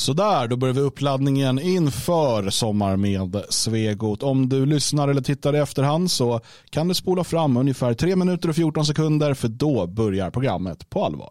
Sådär, då börjar vi uppladdningen inför Sommar med Svegot. Om du lyssnar eller tittar i efterhand så kan du spola fram ungefär 3 minuter och 14 sekunder för då börjar programmet på allvar.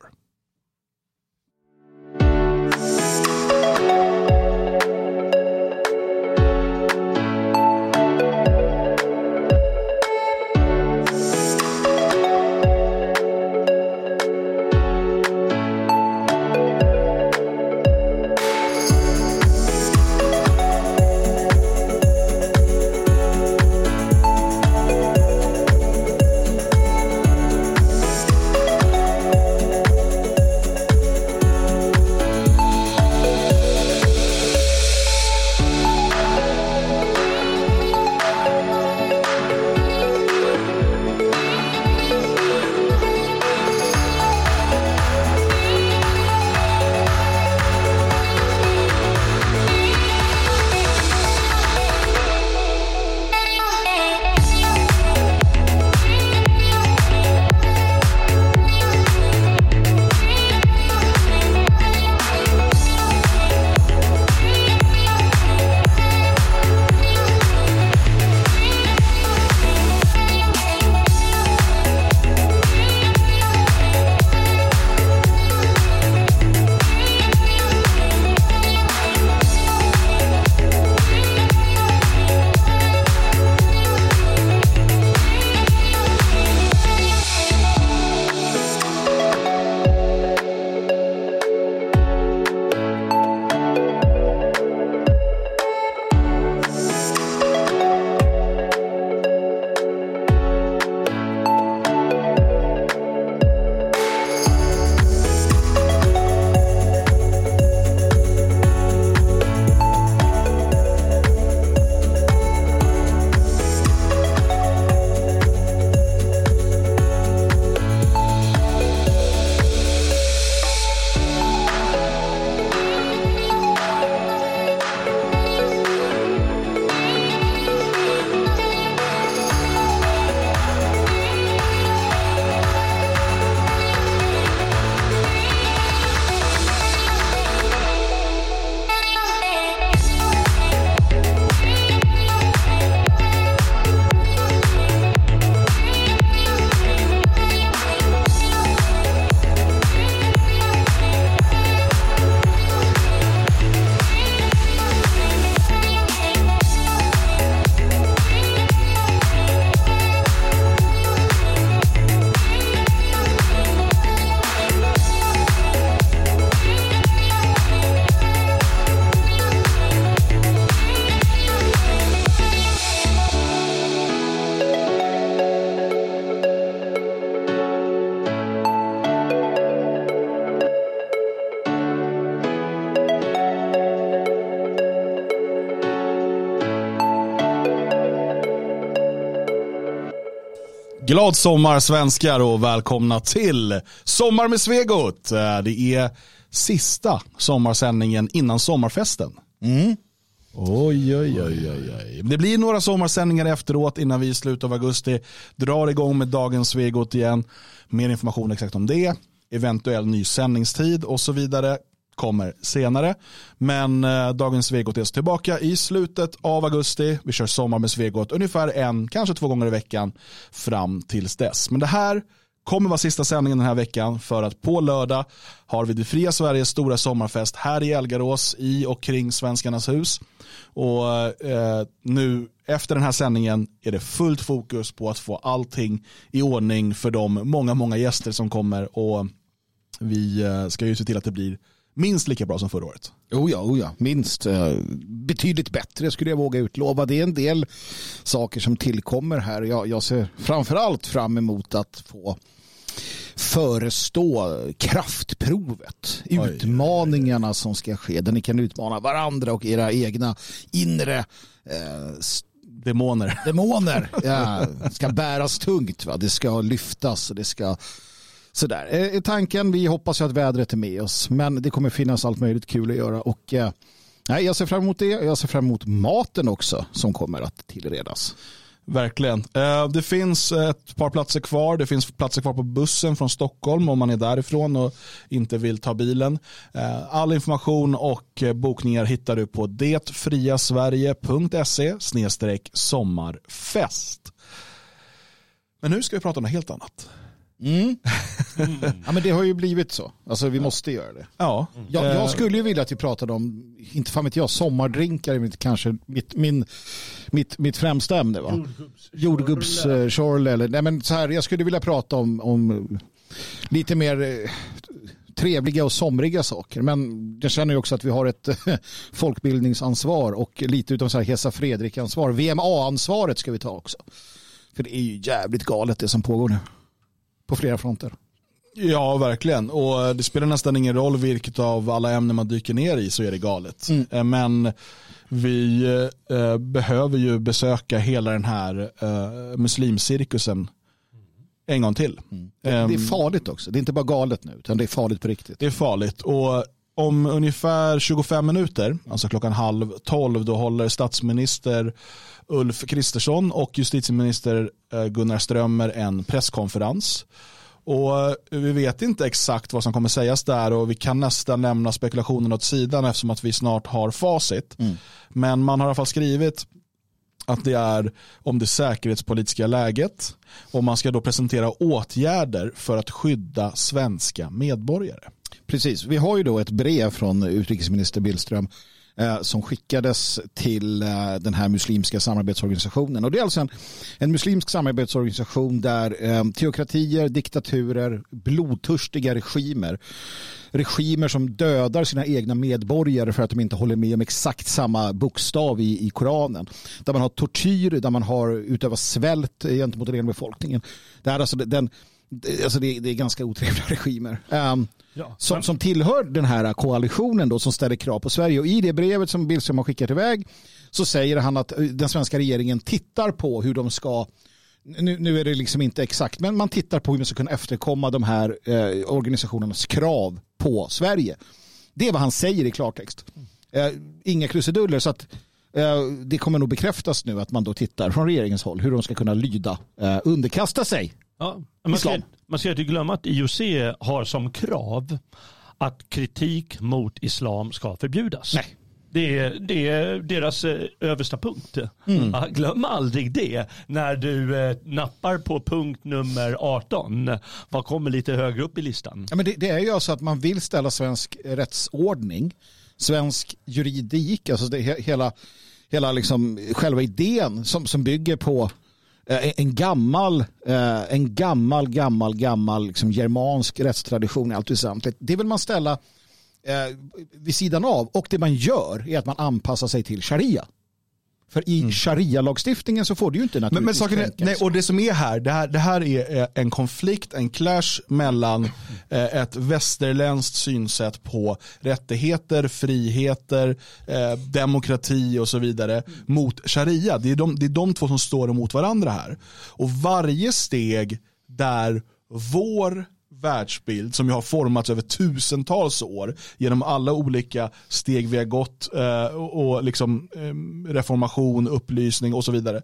Glad sommar svenskar och välkomna till Sommar med Svegot. Eh, det är sista sommarsändningen innan sommarfesten. Mm. Oj, oj, oj, oj, oj. Det blir några sommarsändningar efteråt innan vi i slutet av augusti drar igång med dagens Svegot igen. Mer information exakt om det, eventuell ny sändningstid och så vidare kommer senare. Men eh, dagens Svegot är alltså tillbaka i slutet av augusti. Vi kör sommar med Svegot ungefär en, kanske två gånger i veckan fram tills dess. Men det här kommer vara sista sändningen den här veckan för att på lördag har vi det fria Sveriges stora sommarfest här i Elgarås i och kring Svenskarnas hus. Och eh, nu efter den här sändningen är det fullt fokus på att få allting i ordning för de många, många gäster som kommer och vi eh, ska ju se till att det blir minst lika bra som förra året. Oh ja, oh ja, minst. Eh, betydligt bättre skulle jag våga utlova. Det är en del saker som tillkommer här. Jag, jag ser framförallt fram emot att få förestå kraftprovet. Oj. Utmaningarna som ska ske. Där ni kan utmana varandra och era egna inre eh, demoner. Demoner ja, ska bäras tungt. Va? Det ska lyftas och det ska Sådär är eh, tanken. Vi hoppas ju att vädret är med oss. Men det kommer finnas allt möjligt kul att göra. Och, eh, jag ser fram emot det. Jag ser fram emot maten också som kommer att tillredas. Verkligen. Eh, det finns ett par platser kvar. Det finns platser kvar på bussen från Stockholm om man är därifrån och inte vill ta bilen. Eh, all information och eh, bokningar hittar du på detfriasverige.se sommarfest. Men nu ska vi prata om något helt annat. Mm. ja, men det har ju blivit så. Alltså vi måste göra det. Ja. Jag, jag skulle ju vilja att vi pratade om, inte fan vet jag, sommardrinkar är kanske mitt, min, mitt, mitt främsta ämne. Va? Jordgubbs eller nej men så här, jag skulle vilja prata om, om lite mer eh, trevliga och somriga saker. Men jag känner ju också att vi har ett folkbildningsansvar och lite utav så här Hesa Fredrik-ansvar. VMA-ansvaret ska vi ta också. För det är ju jävligt galet det som pågår nu på flera fronter. Ja, verkligen. Och det spelar nästan ingen roll vilket av alla ämnen man dyker ner i så är det galet. Mm. Eh, men vi eh, behöver ju besöka hela den här eh, muslimcirkusen en gång till. Mm. Det, det, är ehm, farligt också. Det är inte bara galet nu, utan det är farligt på riktigt. Det är farligt. Och om ungefär 25 minuter, alltså klockan halv tolv, då håller statsminister Ulf Kristersson och justitieminister eh, Gunnar Strömmer en presskonferens. Och eh, vi vet inte exakt vad som kommer sägas där och vi kan nästan lämna spekulationen åt sidan eftersom att vi snart har facit. Mm. Men man har i alla fall skrivit att det är om det säkerhetspolitiska läget och man ska då presentera åtgärder för att skydda svenska medborgare. Precis, vi har ju då ett brev från utrikesminister Billström Eh, som skickades till eh, den här muslimska samarbetsorganisationen. Och det är alltså en, en muslimsk samarbetsorganisation där eh, teokratier, diktaturer, blodtörstiga regimer regimer som dödar sina egna medborgare för att de inte håller med om exakt samma bokstav i, i Koranen. Där man har tortyr, där man har utövat svält gentemot den egna befolkningen. Det, är alltså den, alltså det, det är ganska otrevliga regimer. Um, ja, som, som tillhör den här koalitionen då som ställer krav på Sverige. Och i det brevet som Billström har skickat iväg så säger han att eh, den svenska regeringen tittar på hur de ska nu, nu är det liksom inte exakt, men man tittar på hur man ska kunna efterkomma de här eh, organisationernas krav på Sverige. Det är vad han säger i klartext. Eh, inga krusiduller, så att eh, det kommer nog bekräftas nu att man då tittar från regeringens håll hur de ska kunna lyda, eh, underkasta sig Ja, man, ska, man ska inte glömma att IOC har som krav att kritik mot islam ska förbjudas. Nej. Det är, det är deras eh, översta punkt. Mm. glöm aldrig det när du eh, nappar på punkt nummer 18. Vad kommer lite högre upp i listan? Ja, men det, det är ju alltså att man vill ställa svensk rättsordning, svensk juridik, alltså det, hela, hela liksom själva idén som, som bygger på Eh, en gammal, eh, en gammal, gammal, gammal liksom germansk rättstradition i allt väsentligt. Det vill man ställa eh, vid sidan av och det man gör är att man anpassar sig till sharia. För i mm. sharia-lagstiftningen så får du ju inte naturligtvis men, men saken är, nej, Och det som är här, det här, det här är en konflikt, en clash mellan eh, ett västerländskt synsätt på rättigheter, friheter, eh, demokrati och så vidare mot sharia. Det är, de, det är de två som står emot varandra här. Och varje steg där vår världsbild som ju har formats över tusentals år genom alla olika steg vi har gått eh, och liksom eh, reformation, upplysning och så vidare.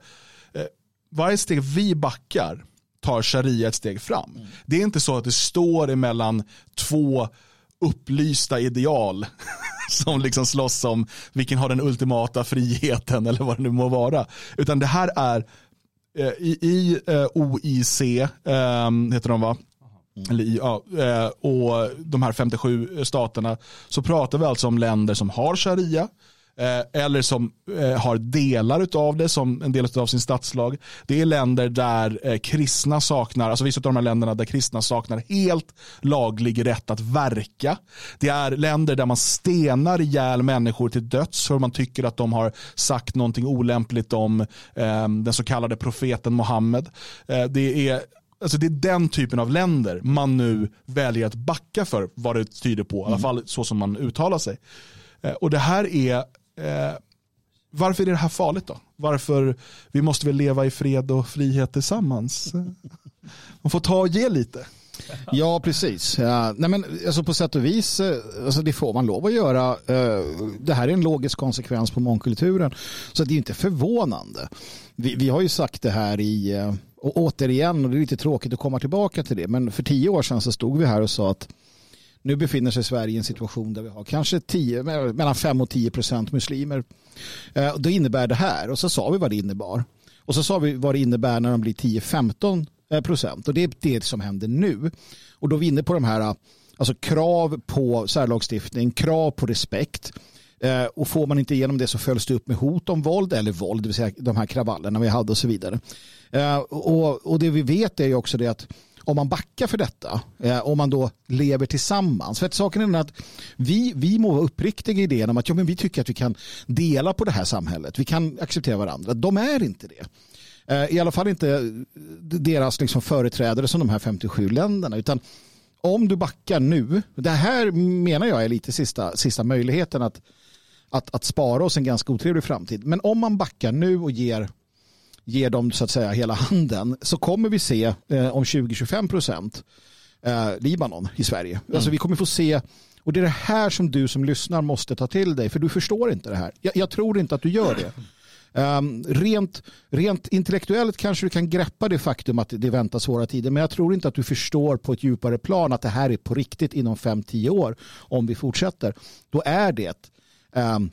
Eh, varje steg vi backar tar sharia ett steg fram. Mm. Det är inte så att det står emellan två upplysta ideal som liksom slåss om vilken har den ultimata friheten eller vad det nu må vara. Utan det här är i, i OIC, heter de va? Mm. Eller, ja, eh, och de här 57 staterna så pratar vi alltså om länder som har sharia eh, eller som eh, har delar av det som en del av sin statslag. Det är länder där kristna saknar, alltså vissa av de här länderna där kristna saknar helt laglig rätt att verka. Det är länder där man stenar ihjäl människor till döds för man tycker att de har sagt någonting olämpligt om den så kallade profeten Muhammed. Det är Alltså det är den typen av länder man nu väljer att backa för vad det tyder på. I alla mm. fall så som man uttalar sig. Eh, och det här är, eh, varför är det här farligt då? Varför vi måste väl leva i fred och frihet tillsammans? Man får ta och ge lite. Ja, precis. Ja, nej men, alltså på sätt och vis, eh, alltså det får man lov att göra. Eh, det här är en logisk konsekvens på mångkulturen. Så det är inte förvånande. Vi, vi har ju sagt det här i, och återigen, och det är lite tråkigt att komma tillbaka till det, men för tio år sedan så stod vi här och sa att nu befinner sig Sverige i en situation där vi har kanske 10, mellan 5 och 10 procent muslimer. Eh, då innebär det här och så sa vi vad det innebar. Och så sa vi vad det innebär när de blir 10-15 eh, procent. Och det är det som händer nu. Och då är vi inne på de här alltså krav på särlagstiftning, krav på respekt. Eh, och får man inte igenom det så följs det upp med hot om våld eller våld, det vill säga de här kravallerna vi hade och så vidare. Eh, och, och det vi vet är ju också det att om man backar för detta, eh, om man då lever tillsammans. För att saken är den att vi, vi må vara uppriktiga i idén om att ja, men vi tycker att vi kan dela på det här samhället. Vi kan acceptera varandra. De är inte det. I alla fall inte deras liksom företrädare som de här 57 länderna. Utan om du backar nu, det här menar jag är lite sista, sista möjligheten att, att, att spara oss en ganska otrevlig framtid. Men om man backar nu och ger, ger dem så att säga hela handen så kommer vi se eh, om 20-25 procent eh, Libanon i Sverige. Mm. Alltså vi kommer få se och det är det här som du som lyssnar måste ta till dig för du förstår inte det här. Jag, jag tror inte att du gör det. Um, rent, rent intellektuellt kanske du kan greppa det faktum att det väntar svåra tider men jag tror inte att du förstår på ett djupare plan att det här är på riktigt inom 5-10 år om vi fortsätter. Då är det um,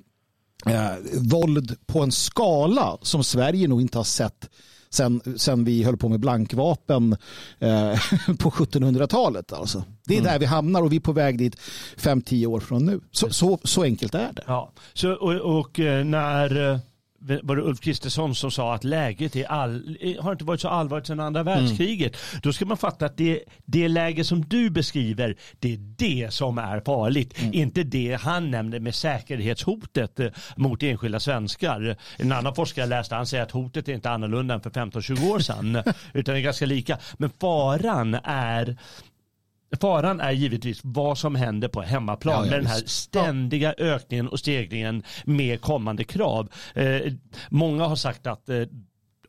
uh, våld på en skala som Sverige nog inte har sett sen, sen vi höll på med blankvapen eh, på 1700-talet. Alltså. Det är mm. där vi hamnar och vi är på väg dit 5-10 år från nu. Så, så, så enkelt är det. Ja. Så, och, och eh, när var det Ulf Kristersson som sa att läget är all, har inte varit så allvarligt sedan andra mm. världskriget. Mm. Då ska man fatta att det, det läge som du beskriver, det är det som är farligt. Mm. Inte det han nämnde med säkerhetshotet eh, mot enskilda svenskar. En annan forskare läste, han säger att hotet är inte annorlunda än för 15-20 år sedan. utan det är ganska lika. Men faran är Faran är givetvis vad som händer på hemmaplan ja, ja, med den här ständiga ökningen och stegringen med kommande krav. Eh, många har sagt att eh,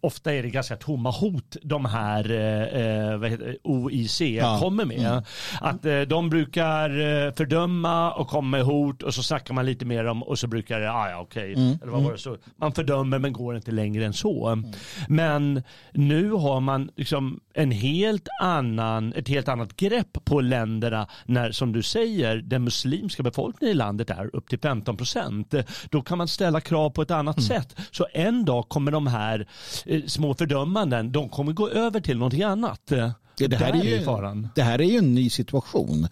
ofta är det ganska tomma hot de här eh, heter, OIC ja. kommer med. Mm. Att eh, de brukar eh, fördöma och komma med hot och så snackar man lite mer om och så brukar det, ah, ja okej, okay. mm. eller vad var det så. Man fördömer men går inte längre än så. Mm. Men nu har man liksom en helt annan, ett helt annat grepp på länderna när, som du säger, den muslimska befolkningen i landet är upp till 15 procent. Då kan man ställa krav på ett annat mm. sätt. Så en dag kommer de här Eh, små fördömanden, de kommer gå över till någonting annat. Det, det, här, är ju, faran. det här är ju en ny situation.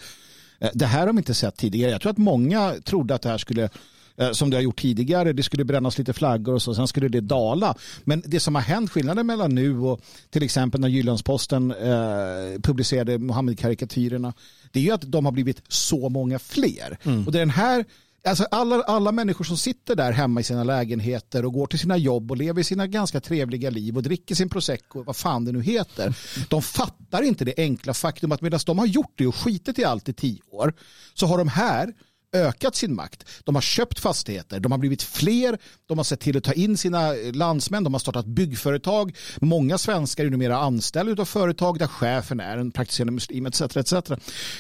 Eh, det här har vi inte sett tidigare. Jag tror att många trodde att det här skulle eh, som det har gjort tidigare. Det skulle brännas lite flaggor och så, sen skulle det dala. Men det som har hänt, skillnaden mellan nu och till exempel när Jyllandsposten eh, publicerade Mohammed-karikatyrerna, det är ju att de har blivit så många fler. Mm. Och det är den här Alltså alla, alla människor som sitter där hemma i sina lägenheter och går till sina jobb och lever sina ganska trevliga liv och dricker sin prosecco, vad fan det nu heter. De fattar inte det enkla faktum att medan de har gjort det och skitit i allt i tio år så har de här ökat sin makt. De har köpt fastigheter, de har blivit fler, de har sett till att ta in sina eh, landsmän, de har startat byggföretag. Många svenskar är numera anställda av företag där chefen är en praktiserande muslim etc. etc.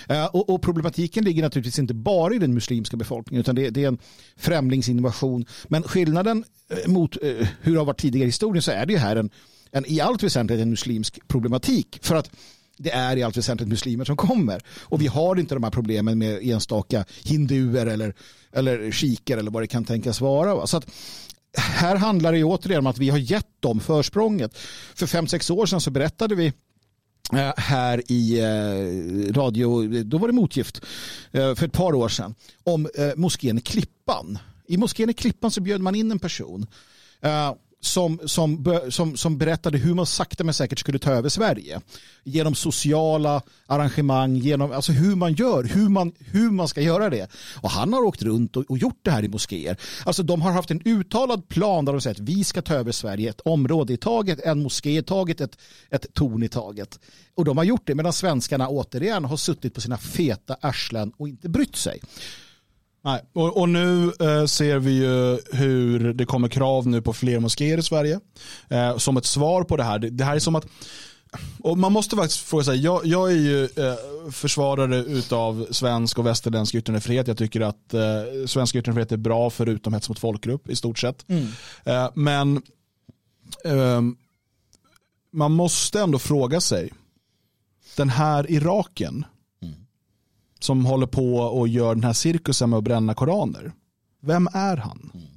Eh, och, och, problematiken ligger naturligtvis inte bara i den muslimska befolkningen utan det, det är en främlingsinnovation. Men skillnaden eh, mot hur det har varit tidigare i historien så är det ju här en, en i allt väsentligt en muslimsk problematik. För att det är i allt väsentligt muslimer som kommer. Och vi har inte de här problemen med enstaka hinduer eller, eller shiker eller vad det kan tänkas vara. Så att här handlar det återigen om att vi har gett dem försprånget. För fem sex år sedan så berättade vi eh, här i eh, radio, då var det motgift eh, för ett par år sedan, om moskén Klippan. I moskén Klippan så bjöd man in en person som, som, som, som berättade hur man sakta men säkert skulle ta över Sverige. Genom sociala arrangemang, genom alltså hur man gör, hur man, hur man ska göra det. Och han har åkt runt och, och gjort det här i moskéer. Alltså de har haft en uttalad plan där de säger att vi ska ta över Sverige, ett område i taget, en moské i taget, ett, ett torn i taget. Och de har gjort det medan svenskarna återigen har suttit på sina feta arslen och inte brytt sig. Nej. Och, och nu eh, ser vi ju hur det kommer krav nu på fler moskéer i Sverige. Eh, som ett svar på det här. Det, det här är som att och man måste faktiskt fråga sig, jag, jag är ju eh, försvarare utav svensk och västerländsk yttrandefrihet. Jag tycker att eh, svensk yttrandefrihet är bra förutom hets mot folkgrupp i stort sett. Mm. Eh, men ehm, man måste ändå fråga sig, den här Iraken. Som håller på och gör den här cirkusen med att bränna koraner. Vem är han? Mm.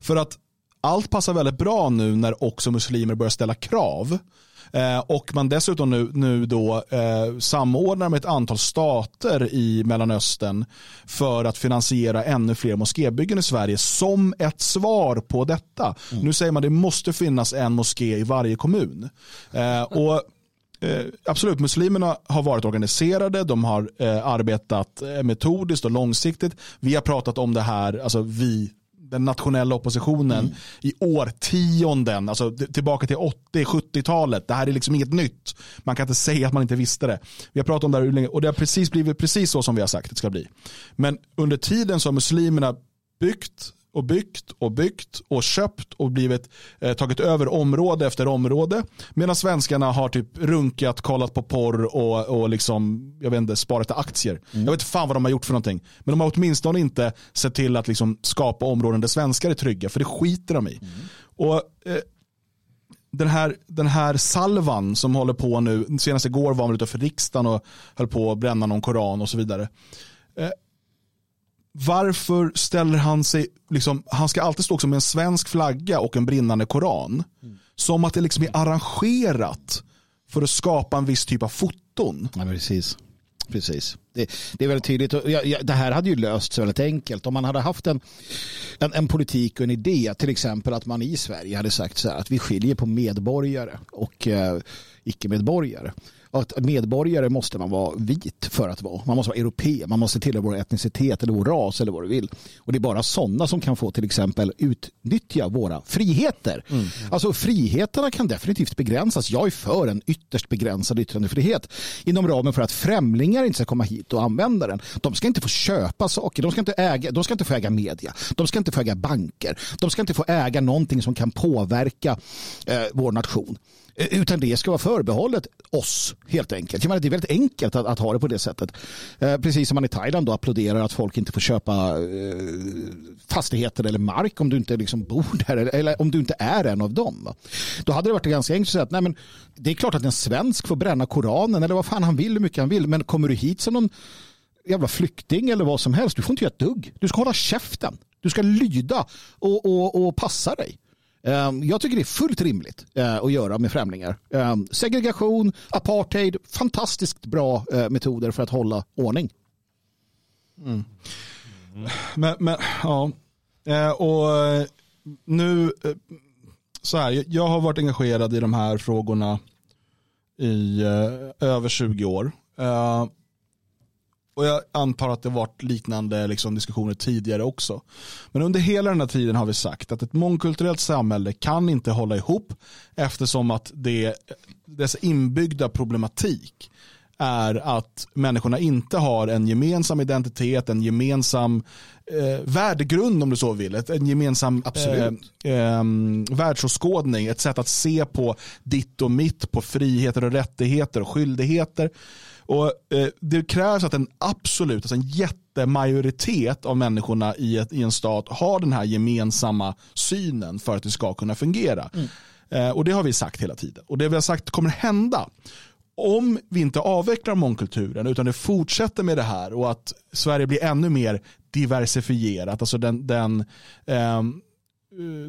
För att allt passar väldigt bra nu när också muslimer börjar ställa krav. Eh, och man dessutom nu, nu då eh, samordnar med ett antal stater i Mellanöstern för att finansiera ännu fler moskébyggen i Sverige som ett svar på detta. Mm. Nu säger man att det måste finnas en moské i varje kommun. Eh, och Eh, absolut, muslimerna har varit organiserade, de har eh, arbetat eh, metodiskt och långsiktigt. Vi har pratat om det här, alltså vi, den nationella oppositionen mm. i årtionden, alltså tillbaka till 80-70-talet. Det här är liksom inget nytt. Man kan inte säga att man inte visste det. Vi har pratat om det här länge och det har precis blivit precis så som vi har sagt att det ska bli. Men under tiden så har muslimerna byggt och byggt och byggt och köpt och blivit eh, tagit över område efter område. Medan svenskarna har typ runkat, kollat på porr och, och liksom, jag vet inte, sparat aktier. Mm. Jag vet inte fan vad de har gjort för någonting. Men de har åtminstone inte sett till att liksom skapa områden där svenskar är trygga, för det skiter de i. Mm. Och eh, den här, den här salvan som håller på nu, senast igår var han utanför riksdagen och höll på att bränna någon koran och så vidare. Eh, varför ställer han sig, liksom, han ska alltid stå med en svensk flagga och en brinnande koran. Mm. Som att det liksom är arrangerat för att skapa en viss typ av foton. Ja, precis. Precis. Det, det, är väldigt tydligt. Jag, jag, det här hade ju lösts väldigt enkelt. Om man hade haft en, en, en, politik och en idé, till exempel att man i Sverige hade sagt så här att vi skiljer på medborgare och eh, icke-medborgare att medborgare måste man vara vit för att vara. Man måste vara europé, man måste tillhöra vår etnicitet eller vår ras eller vad du vill. Och det är bara sådana som kan få till exempel utnyttja våra friheter. Mm. Alltså friheterna kan definitivt begränsas. Jag är för en ytterst begränsad yttrandefrihet inom ramen för att främlingar inte ska komma hit och använda den. De ska inte få köpa saker, de ska inte, äga, de ska inte få äga media, de ska inte få äga banker, de ska inte få äga någonting som kan påverka eh, vår nation. Eh, utan det ska vara förbehållet oss helt enkelt. Jag menar, det är väldigt enkelt att, att ha det på det sättet. Eh, precis som man i Thailand då applåderar att folk inte får köpa eh, fastigheter eller mark om du inte liksom bor där eller, eller, om du inte är en av dem. Då hade det varit ganska enkelt att säga att nej, men, det är klart att en svensk får bränna Koranen eller vad fan han vill, hur mycket han vill. Men kommer du hit som någon jävla flykting eller vad som helst, du får inte göra ett dugg. Du ska hålla käften. Du ska lyda och, och, och passa dig. Ehm, jag tycker det är fullt rimligt eh, att göra med främlingar. Ehm, segregation, apartheid, fantastiskt bra eh, metoder för att hålla ordning. Mm. Men, men, ja, eh, och nu, så här, jag har varit engagerad i de här frågorna i över 20 år. Och jag antar att det varit liknande liksom, diskussioner tidigare också. Men under hela den här tiden har vi sagt att ett mångkulturellt samhälle kan inte hålla ihop eftersom att det, dess inbyggda problematik är att människorna inte har en gemensam identitet, en gemensam eh, värdegrund om du så vill, en gemensam eh, eh, världsåskådning, ett sätt att se på ditt och mitt, på friheter och rättigheter och skyldigheter. Och eh, Det krävs att en absolut, alltså en jättemajoritet av människorna i, ett, i en stat har den här gemensamma synen för att det ska kunna fungera. Mm. Eh, och Det har vi sagt hela tiden. Och Det vi har sagt kommer hända om vi inte avvecklar mångkulturen utan det fortsätter med det här och att Sverige blir ännu mer diversifierat, alltså den, den Eh,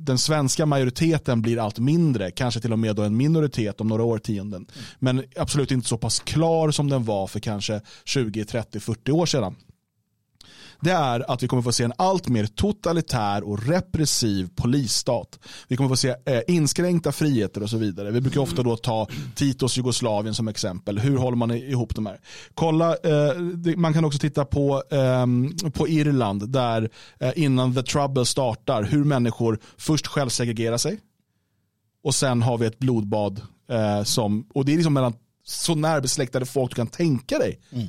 den svenska majoriteten blir allt mindre, kanske till och med en minoritet om några årtionden. Men absolut inte så pass klar som den var för kanske 20, 30, 40 år sedan det är att vi kommer få se en allt mer totalitär och repressiv polisstat. Vi kommer få se eh, inskränkta friheter och så vidare. Vi brukar ofta då ta Titos Jugoslavien som exempel. Hur håller man ihop de här? Kolla, eh, man kan också titta på, eh, på Irland där eh, innan the trouble startar hur människor först självsegregerar sig och sen har vi ett blodbad eh, som, och det är liksom mellan så närbesläktade folk du kan tänka dig. Mm.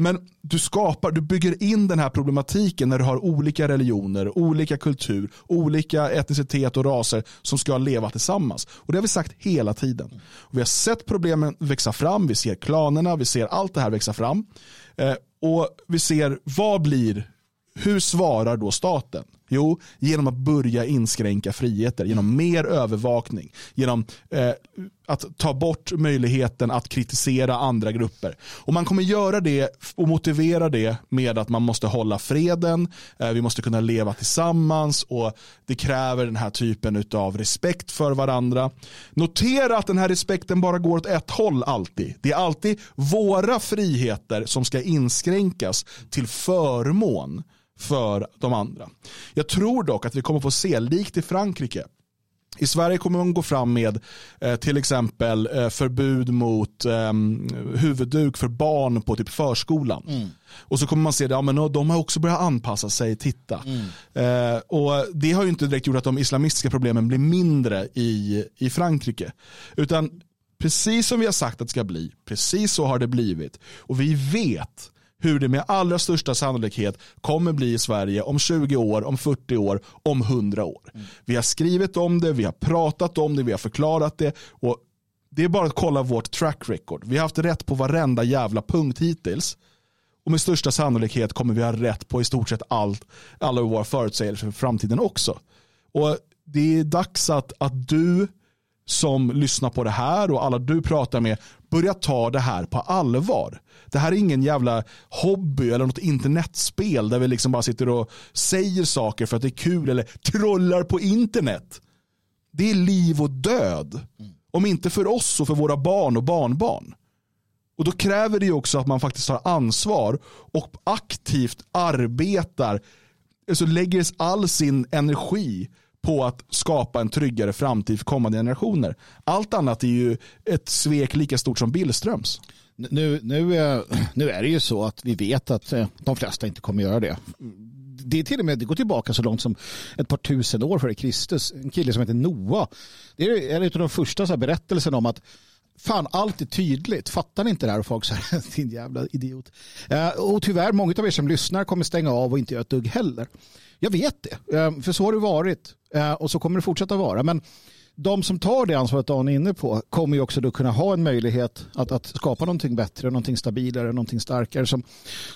Men du skapar, du bygger in den här problematiken när du har olika religioner, olika kultur, olika etnicitet och raser som ska leva tillsammans. Och det har vi sagt hela tiden. Och vi har sett problemen växa fram, vi ser klanerna, vi ser allt det här växa fram. Eh, och vi ser vad blir, hur svarar då staten? Jo, genom att börja inskränka friheter, genom mer övervakning, genom eh, att ta bort möjligheten att kritisera andra grupper. Och man kommer göra det och motivera det med att man måste hålla freden, eh, vi måste kunna leva tillsammans och det kräver den här typen av respekt för varandra. Notera att den här respekten bara går åt ett håll alltid. Det är alltid våra friheter som ska inskränkas till förmån för de andra. Jag tror dock att vi kommer få se, likt i Frankrike, i Sverige kommer man gå fram med eh, till exempel eh, förbud mot eh, huvudduk för barn på typ förskolan. Mm. Och så kommer man se att ja, de har också börjat anpassa sig, titta. Mm. Eh, och Det har ju inte direkt gjort att de islamistiska problemen blir mindre i, i Frankrike. Utan precis som vi har sagt att det ska bli, precis så har det blivit. Och vi vet hur det med allra största sannolikhet kommer bli i Sverige om 20 år, om 40 år, om 100 år. Mm. Vi har skrivit om det, vi har pratat om det, vi har förklarat det och det är bara att kolla vårt track record. Vi har haft rätt på varenda jävla punkt hittills. Och med största sannolikhet kommer vi ha rätt på i stort sett allt, alla våra förutsägelser för framtiden också. Och det är dags att, att du som lyssnar på det här och alla du pratar med Börja ta det här på allvar. Det här är ingen jävla hobby eller något internetspel där vi liksom bara sitter och säger saker för att det är kul eller trollar på internet. Det är liv och död. Om inte för oss så för våra barn och barnbarn. Och då kräver det också att man faktiskt tar ansvar och aktivt arbetar, alltså lägger all sin energi på att skapa en tryggare framtid för kommande generationer. Allt annat är ju ett svek lika stort som Billströms. Nu, nu, nu eh, är det ju så att vi vet att eh, de flesta inte kommer göra det. Det är till och med, det går tillbaka så långt som ett par tusen år före Kristus. En kille som heter Noa. Det är en av de första så berättelserna om att fan allt är tydligt. Fattar ni inte det här? Och folk säger din jävla idiot. Eh, och tyvärr, många av er som lyssnar kommer stänga av och inte göra ett dugg heller. Jag vet det, för så har det varit Eh, och så kommer det fortsätta vara. Men de som tar det ansvaret Dan är inne på kommer ju också då kunna ha en möjlighet att, att skapa någonting bättre, någonting stabilare, någonting starkare som,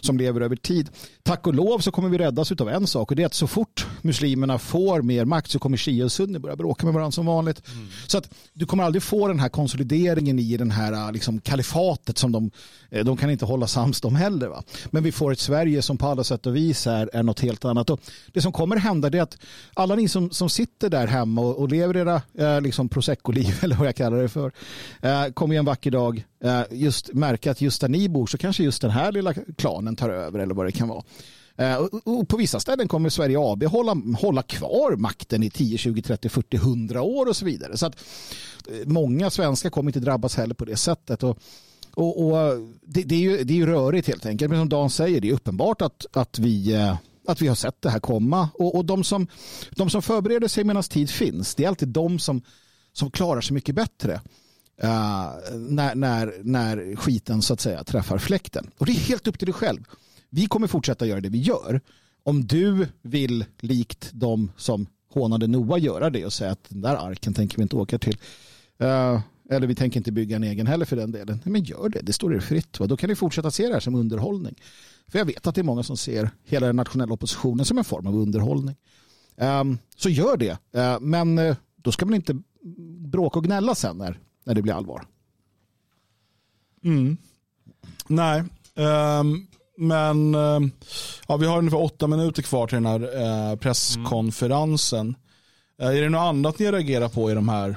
som lever över tid. Tack och lov så kommer vi räddas av en sak och det är att så fort muslimerna får mer makt så kommer shia och sunni börja bråka med varandra som vanligt. Mm. Så att du kommer aldrig få den här konsolideringen i den här liksom, kalifatet som de, eh, de kan inte hålla sams de heller. Va? Men vi får ett Sverige som på alla sätt och vis är, är något helt annat. Och det som kommer hända är att alla ni som, som sitter där hemma och, och lever era eh, liksom prosecco-liv eller vad jag kallar det för. Eh, kommer en vacker dag eh, just märka att just där ni bor så kanske just den här lilla klanen tar över eller vad det kan vara. Eh, och på vissa ställen kommer Sverige AB hålla, hålla kvar makten i 10, 20, 30, 40, 100 år och så vidare. Så att eh, många svenskar kommer inte drabbas heller på det sättet. Och, och, och det, det, är ju, det är ju rörigt helt enkelt. Men som Dan säger, det är uppenbart att, att vi eh, att vi har sett det här komma. Och, och de, som, de som förbereder sig medan tid finns, det är alltid de som, som klarar sig mycket bättre. Uh, när, när, när skiten så att säga träffar fläkten. Och det är helt upp till dig själv. Vi kommer fortsätta göra det vi gör. Om du vill likt de som hånade Noa göra det och säga att den där arken tänker vi inte åka till. Uh, eller vi tänker inte bygga en egen heller för den delen. Men gör det, det står er fritt. Va? Då kan ni fortsätta se det här som underhållning. För jag vet att det är många som ser hela den nationella oppositionen som en form av underhållning. Um, så gör det. Uh, men uh, då ska man inte bråka och gnälla sen när, när det blir allvar. Mm. Nej, um, men uh, ja, vi har ungefär åtta minuter kvar till den här uh, presskonferensen. Mm. är det något annat ni reagerar på i de här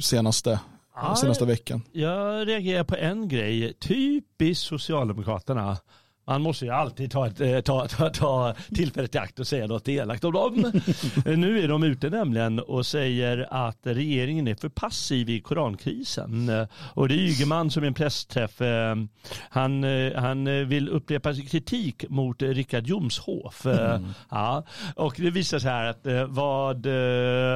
senaste ja, senaste veckan? Jag reagerar på en grej. Typiskt Socialdemokraterna. Man måste ju alltid ta, ett, eh, ta, ta, ta tillfället i akt och säga något elakt om dem. nu är de ute nämligen och säger att regeringen är för passiv i korankrisen. Och det är Ygeman som i en pressträff, eh, han, eh, han vill upprepa kritik mot Richard Jomshof. Mm. Ja, och det visar sig här att vad,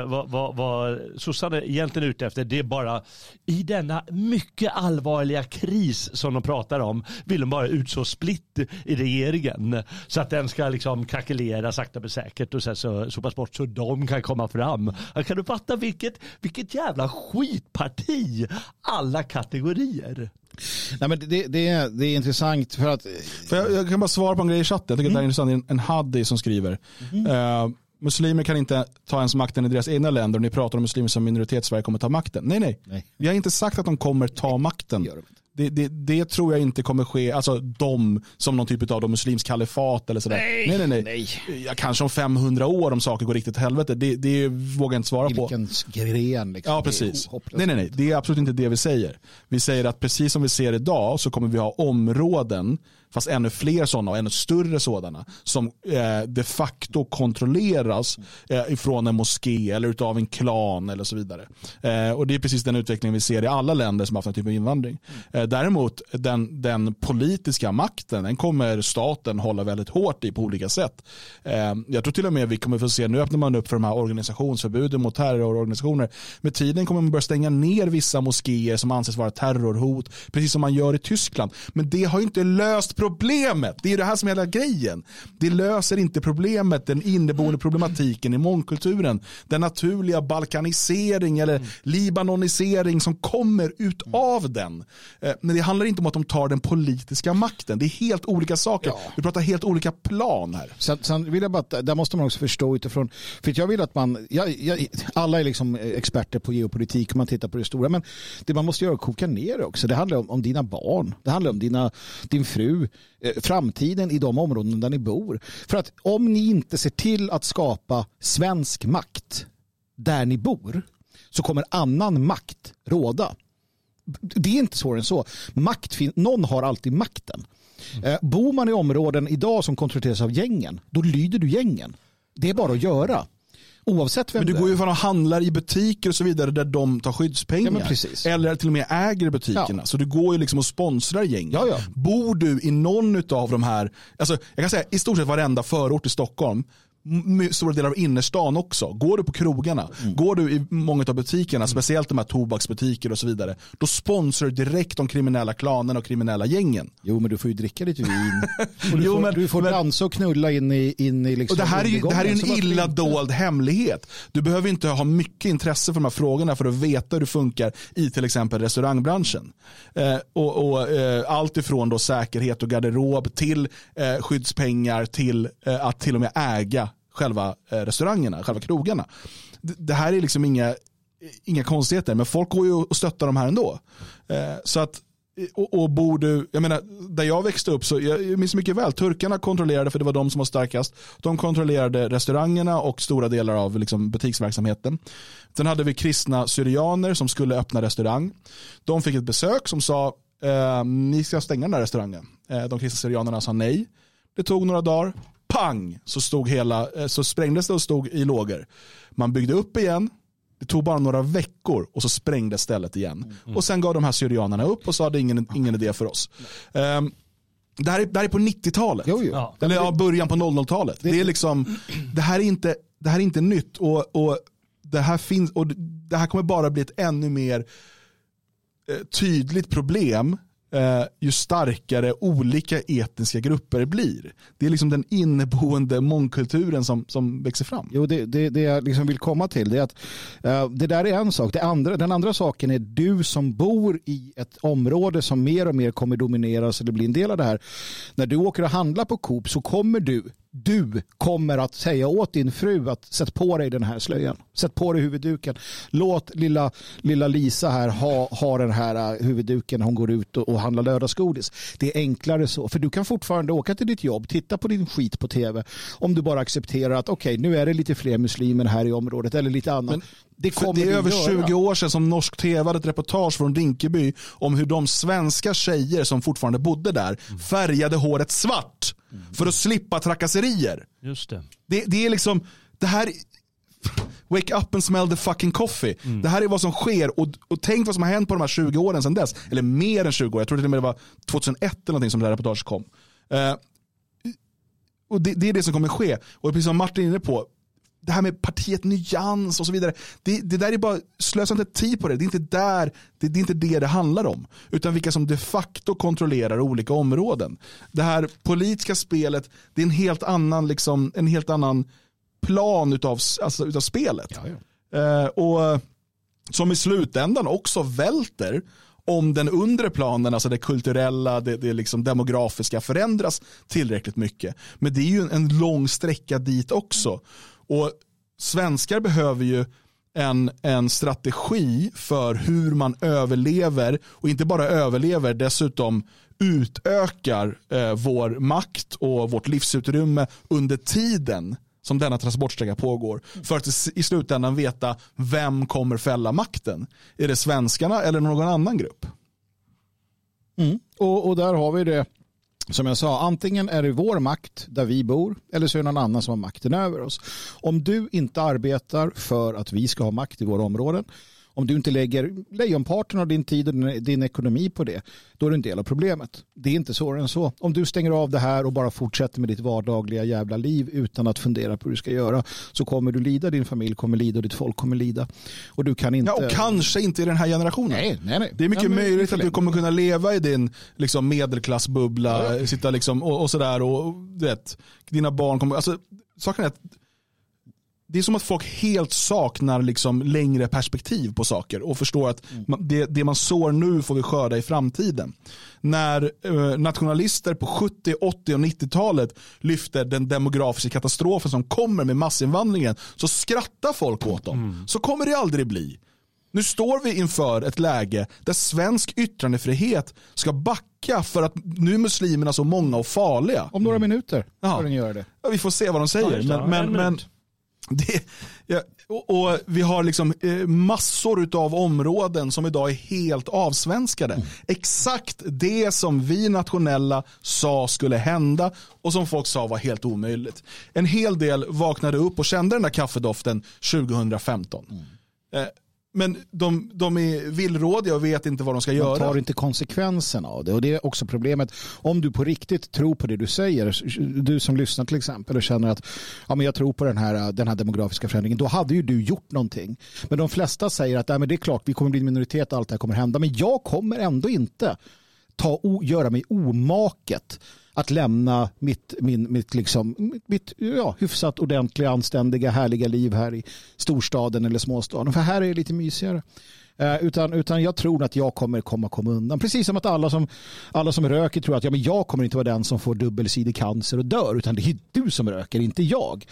vad, vad, vad sossarna egentligen är ute efter, det är bara i denna mycket allvarliga kris som de pratar om, vill de bara utså splitt i regeringen. Så att den ska liksom krackelera sakta men säkert och sen så, så pass bort så de kan komma fram. Kan du fatta vilket, vilket jävla skitparti alla kategorier. Nej, men det, det, är, det är intressant för att... För jag, jag, kan bara svara på en grej i chatten. Jag tycker mm. det är intressant. En, en Haddi som skriver. Mm. Uh, muslimer kan inte ta ens makten i deras egna länder och ni pratar om muslimer som minoritet Sverige kommer ta makten. Nej, nej, nej. Vi har inte sagt att de kommer ta makten. Det, det, det, tror jag inte kommer ske, alltså de som någon typ av muslimsk kalifat eller sådär. Nej, nej, nej. nej. Ja, kanske om 500 år om saker går riktigt helvete. Det, det vågar jag inte svara på. Vilken gren liksom. Ja, precis. Nej, nej, nej. Det är absolut inte det vi säger. Vi säger att precis som vi ser idag så kommer vi ha områden fast ännu fler sådana och ännu större sådana som eh, de facto kontrolleras eh, ifrån en moské eller av en klan eller så vidare. Eh, och det är precis den utveckling vi ser i alla länder som har haft en typ av invandring. Eh, däremot den, den politiska makten den kommer staten hålla väldigt hårt i på olika sätt. Eh, jag tror till och med vi kommer få se, nu öppnar man upp för de här organisationsförbuden mot terrororganisationer. Med tiden kommer man börja stänga ner vissa moskéer som anses vara terrorhot, precis som man gör i Tyskland. Men det har inte löst problemet. Det är det här som är hela grejen. Det löser inte problemet, den inneboende problematiken i mångkulturen. Den naturliga balkanisering eller libanonisering som kommer ut av den. Eh, men det handlar inte om att de tar den politiska makten. Det är helt olika saker. Ja. Vi pratar helt olika plan här. Sen, sen vill jag bara, där måste man också förstå utifrån, för jag vill att man, jag, jag, alla är liksom experter på geopolitik och man tittar på det stora, men det man måste göra är att koka ner det också. Det handlar om, om dina barn, det handlar om dina, din fru, Eh, framtiden i de områden där ni bor. För att om ni inte ser till att skapa svensk makt där ni bor så kommer annan makt råda. Det är inte svårare än så. Makt, någon har alltid makten. Mm. Bor man i områden idag som kontrolleras av gängen, då lyder du gängen. Det är bara att göra. Oavsett vem Men du går ju från och handlar i butiker och så vidare där de tar skyddspengar. Ja, eller till och med äger butikerna. Ja. Så du går ju liksom och sponsrar gäng. Ja. Bor du i någon av de här, alltså jag kan säga i stort sett varenda förort i Stockholm stora delar av innerstan också. Går du på krogarna, mm. går du i många av butikerna, mm. speciellt de här tobaksbutiker och så vidare, då sponsrar du direkt de kriminella klanerna och kriminella gängen. Jo, men du får ju dricka lite vin. Du, jo, får, men, du får men, dansa och knulla in i, in i liksom och det, här är ju, det här är en illa dold hemlighet. Du behöver inte ha mycket intresse för de här frågorna för att veta hur det funkar i till exempel restaurangbranschen. Eh, och, och eh, allt ifrån då säkerhet och garderob till eh, skyddspengar till eh, att till och med äga själva eh, restaurangerna, själva krogarna. Det här är liksom inga, inga konstigheter, men folk går ju och stöttar de här ändå. Eh, så att eh, och, och bor du, jag menar, där jag växte upp så jag minns mycket väl, turkarna kontrollerade, för det var de som var starkast, de kontrollerade restaurangerna och stora delar av liksom, butiksverksamheten. Sen hade vi kristna syrianer som skulle öppna restaurang. De fick ett besök som sa, eh, ni ska stänga den här restaurangen. Eh, de kristna syrianerna sa nej. Det tog några dagar, pang så, stod hela, eh, så sprängdes det och stod i lågor. Man byggde upp igen, det tog bara några veckor och så sprängdes stället igen. Mm. Och sen gav de här syrianerna upp och sa att det är ingen, ingen idé för oss. Um, det här, är, det här är på 90-talet. Ja. Eller ja, början på 00-talet. Det, det, är liksom, det, här är inte, det här är inte nytt. Och, och, det, här finns, och det här kommer bara bli ett ännu mer eh, tydligt problem eh, ju starkare olika etniska grupper blir. Det är liksom den inneboende mångkulturen som, som växer fram. Jo, det, det, det jag liksom vill komma till är att eh, det där är en sak. Det andra, den andra saken är du som bor i ett område som mer och mer kommer domineras eller bli en del av det här. När du åker och handlar på Coop så kommer du du kommer att säga åt din fru att sätt på dig den här slöjan. Sätt på dig huvudduken. Låt lilla, lilla Lisa här ha, ha den här äh, huvudduken när hon går ut och, och handlar lördagsgodis. Det är enklare så. För du kan fortfarande åka till ditt jobb, titta på din skit på tv. Om du bara accepterar att okej, okay, nu är det lite fler muslimer här i området eller lite annat. Men det, det är över göra. 20 år sedan som norsk tv hade ett reportage från Rinkeby om hur de svenska tjejer som fortfarande bodde där färgade håret svart för att slippa trakasserier. Just det. Det, det är liksom, det här Wake up and smell the fucking coffee. Mm. Det här är vad som sker och, och tänk vad som har hänt på de här 20 åren sedan dess. Eller mer än 20 år, jag tror till och med det var 2001 eller någonting som det här reportaget kom. Uh, och det, det, är det som kommer ske. Och precis som Martin är inne på, det här med partiet Nyans och så vidare. Det, det där är bara, slösa inte tid på det. Det är inte där, det, det, är inte det det handlar om. Utan vilka som de facto kontrollerar olika områden. Det här politiska spelet, det är en helt annan, liksom, en helt annan plan utav, alltså, utav spelet. Ja, ja. Eh, och som i slutändan också välter om den undre planen, alltså det kulturella, det, det liksom demografiska förändras tillräckligt mycket. Men det är ju en, en lång sträcka dit också. Och svenskar behöver ju en, en strategi för hur man överlever och inte bara överlever, dessutom utökar eh, vår makt och vårt livsutrymme under tiden som denna transportsträcka pågår. För att i slutändan veta vem kommer fälla makten. Är det svenskarna eller någon annan grupp? Mm. Och, och där har vi det som jag sa, antingen är det vår makt där vi bor eller så är det någon annan som har makten över oss. Om du inte arbetar för att vi ska ha makt i våra områden om du inte lägger lejonparten av din tid och din ekonomi på det, då är du en del av problemet. Det är inte svårare än så. Om du stänger av det här och bara fortsätter med ditt vardagliga jävla liv utan att fundera på hur du ska göra så kommer du lida, din familj kommer lida och ditt folk kommer lida. Och du kan inte... Ja, och kanske inte i den här generationen. Nej, nej, nej. Det är mycket ja, möjligt att du kommer kunna leva i din liksom, medelklassbubbla, ja. sitta liksom, och, och sådär och du vet, dina barn kommer... Alltså, saken är att det är som att folk helt saknar liksom längre perspektiv på saker och förstår att mm. det, det, man sår nu får vi skörda i framtiden. När eh, nationalister på 70, 80 och 90-talet lyfter den demografiska katastrofen som kommer med massinvandringen så skrattar folk åt dem. Mm. Så kommer det aldrig bli. Nu står vi inför ett läge där svensk yttrandefrihet ska backa för att nu är muslimerna så många och farliga. Om några minuter ska den göra det. Ja, vi får se vad de säger. Ja, men, men, men det, ja, och, och, vi har liksom eh, massor av områden som idag är helt avsvenskade. Mm. Exakt det som vi nationella sa skulle hända och som folk sa var helt omöjligt. En hel del vaknade upp och kände den där kaffedoften 2015. Mm. Eh, men de, de är villrådiga och vet inte vad de ska de göra. De tar inte konsekvenserna av det. Och det är också problemet. Om du på riktigt tror på det du säger, du som lyssnar till exempel och känner att ja, men jag tror på den här, den här demografiska förändringen, då hade ju du gjort någonting. Men de flesta säger att ja, men det är klart, vi kommer bli en minoritet allt det här kommer hända. Men jag kommer ändå inte ta, göra mig omaket att lämna mitt, min, mitt, liksom, mitt ja, hyfsat ordentliga, anständiga, härliga liv här i storstaden eller småstaden. För här är det lite mysigare. Eh, utan, utan jag tror att jag kommer komma, komma undan. Precis som att alla som, alla som röker tror att ja, men jag kommer inte vara den som får dubbelsidig cancer och dör. Utan det är du som röker, inte jag.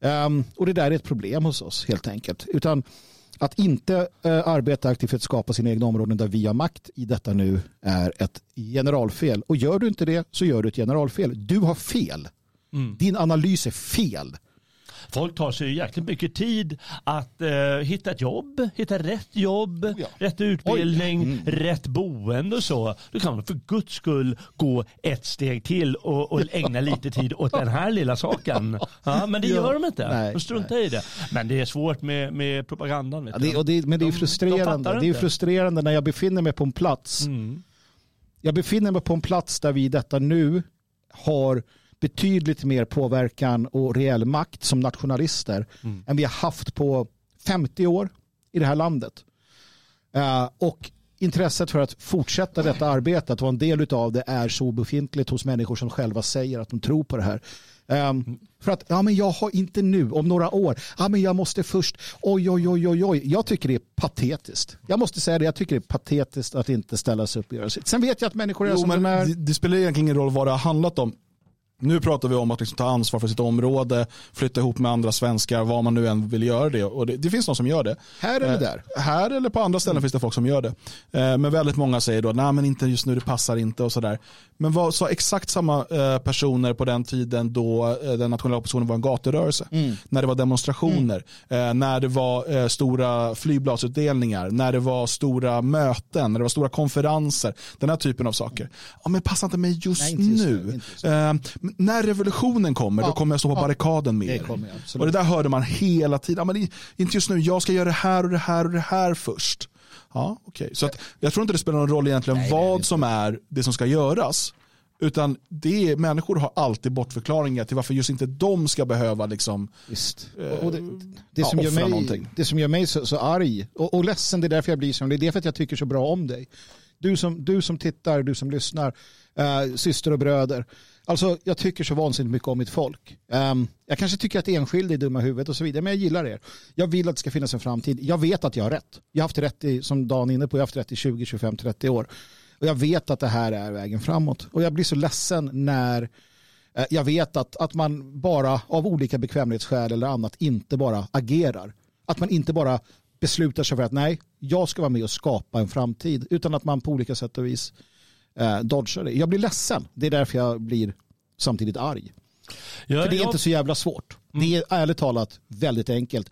Um, och det där är ett problem hos oss helt enkelt. Utan att inte eh, arbeta aktivt för att skapa sina egna områden där vi har makt i detta nu är ett generalfel. Och gör du inte det så gör du ett generalfel. Du har fel. Mm. Din analys är fel. Folk tar sig jäkligt mycket tid att uh, hitta ett jobb, hitta rätt jobb, oh ja. rätt utbildning, mm. rätt boende och så. Då kan man för guds skull gå ett steg till och, och ägna lite tid åt den här lilla saken. Ja, men det gör de inte. Nej, de struntar nej. i det. Men det är svårt med, med propagandan. Ja, det, det, men det är frustrerande. De det är frustrerande när jag befinner mig på en plats. Mm. Jag befinner mig på en plats där vi i detta nu har betydligt mer påverkan och reell makt som nationalister mm. än vi har haft på 50 år i det här landet. Uh, och intresset för att fortsätta detta arbete, att vara en del av det är så befintligt hos människor som själva säger att de tror på det här. Um, för att, ja men jag har inte nu, om några år, ja men jag måste först, oj oj oj oj oj, jag tycker det är patetiskt. Jag måste säga det, jag tycker det är patetiskt att inte ställa sig upp och göra sitt. Sen vet jag att människor är jo, som men de är. Det, det spelar egentligen ingen roll vad det har handlat om Nu pratar vi om att liksom ta ansvar för sitt område, flytta ihop med andra svenskar, vad man nu än vill göra det. Och det, det finns någon som gör det. Här eller där? Eh, här eller på andra ställen mm. finns det folk som gör det. Eh, men väldigt många säger då, nej men inte just nu, det passar inte och sådär. Men vad sa exakt samma eh, personer på den tiden då eh, den nationella oppositionen var en gaturörelse? Mm. När det var demonstrationer, mm. Eh, när det var eh, stora flygbladsutdelningar, när det var stora möten, när det var stora konferenser. Den här typen av saker. Ja, men passar inte mig just, nej, inte just nu. nu. Just när revolutionen kommer, ja. då kommer jag stå på ja. barrikaden med er. och det där hörde man hela tiden. Men inte just nu, jag ska göra det här och det här och det här först. Ja, okay. Så att, jag tror inte det spelar någon roll egentligen nej, vad som är det som ska göras. Utan det är, människor har alltid bortförklaringar till varför just inte de ska behöva liksom. Eh, det, det, som gör mig, det som gör mig så, så arg och, och ledsen, det är därför jag blir så, det är därför att jag tycker så bra om dig. Du som, du som tittar, du som lyssnar, äh, syster och bröder. Alltså jag tycker så vansinnigt mycket om mitt folk. Um, jag kanske tycker att enskilda är dumma i huvudet och så vidare, men jag gillar er. Jag vill att det ska finnas en framtid. Jag vet att jag har rätt. Jag har haft rätt i, som Dan är inne på, jag har haft rätt i 20, 25, 30 år. Och jag vet att det här är vägen framåt. Och jag blir så ledsen när eh, jag vet att, att man bara av olika bekvämlighetsskäl eller annat inte bara agerar. Att man inte bara beslutar sig för att nej, jag ska vara med och skapa en framtid. Utan att man på olika sätt och vis eh, dodgar det. Jag blir ledsen. Det är därför jag blir samtidigt arg. Ja, för det är jag... inte så jävla svårt. Mm. Det är ärligt talat väldigt enkelt.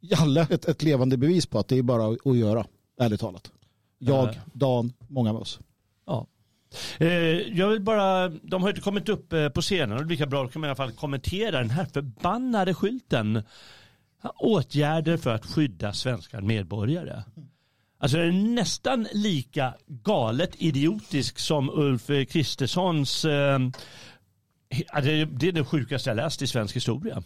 Jalle, ett, ett levande bevis på att det är bara att göra, ärligt talat. Jag, Dan, många av oss. Ja. Eh, jag vill bara, de har inte kommit upp eh, på scenen och lika bra kan man i alla fall kommentera den här förbannade skylten. Åtgärder för att skydda svenska medborgare. Alltså det är nästan lika galet idiotisk som Ulf Kristerssons eh, det är det sjukaste jag läst i svensk historia.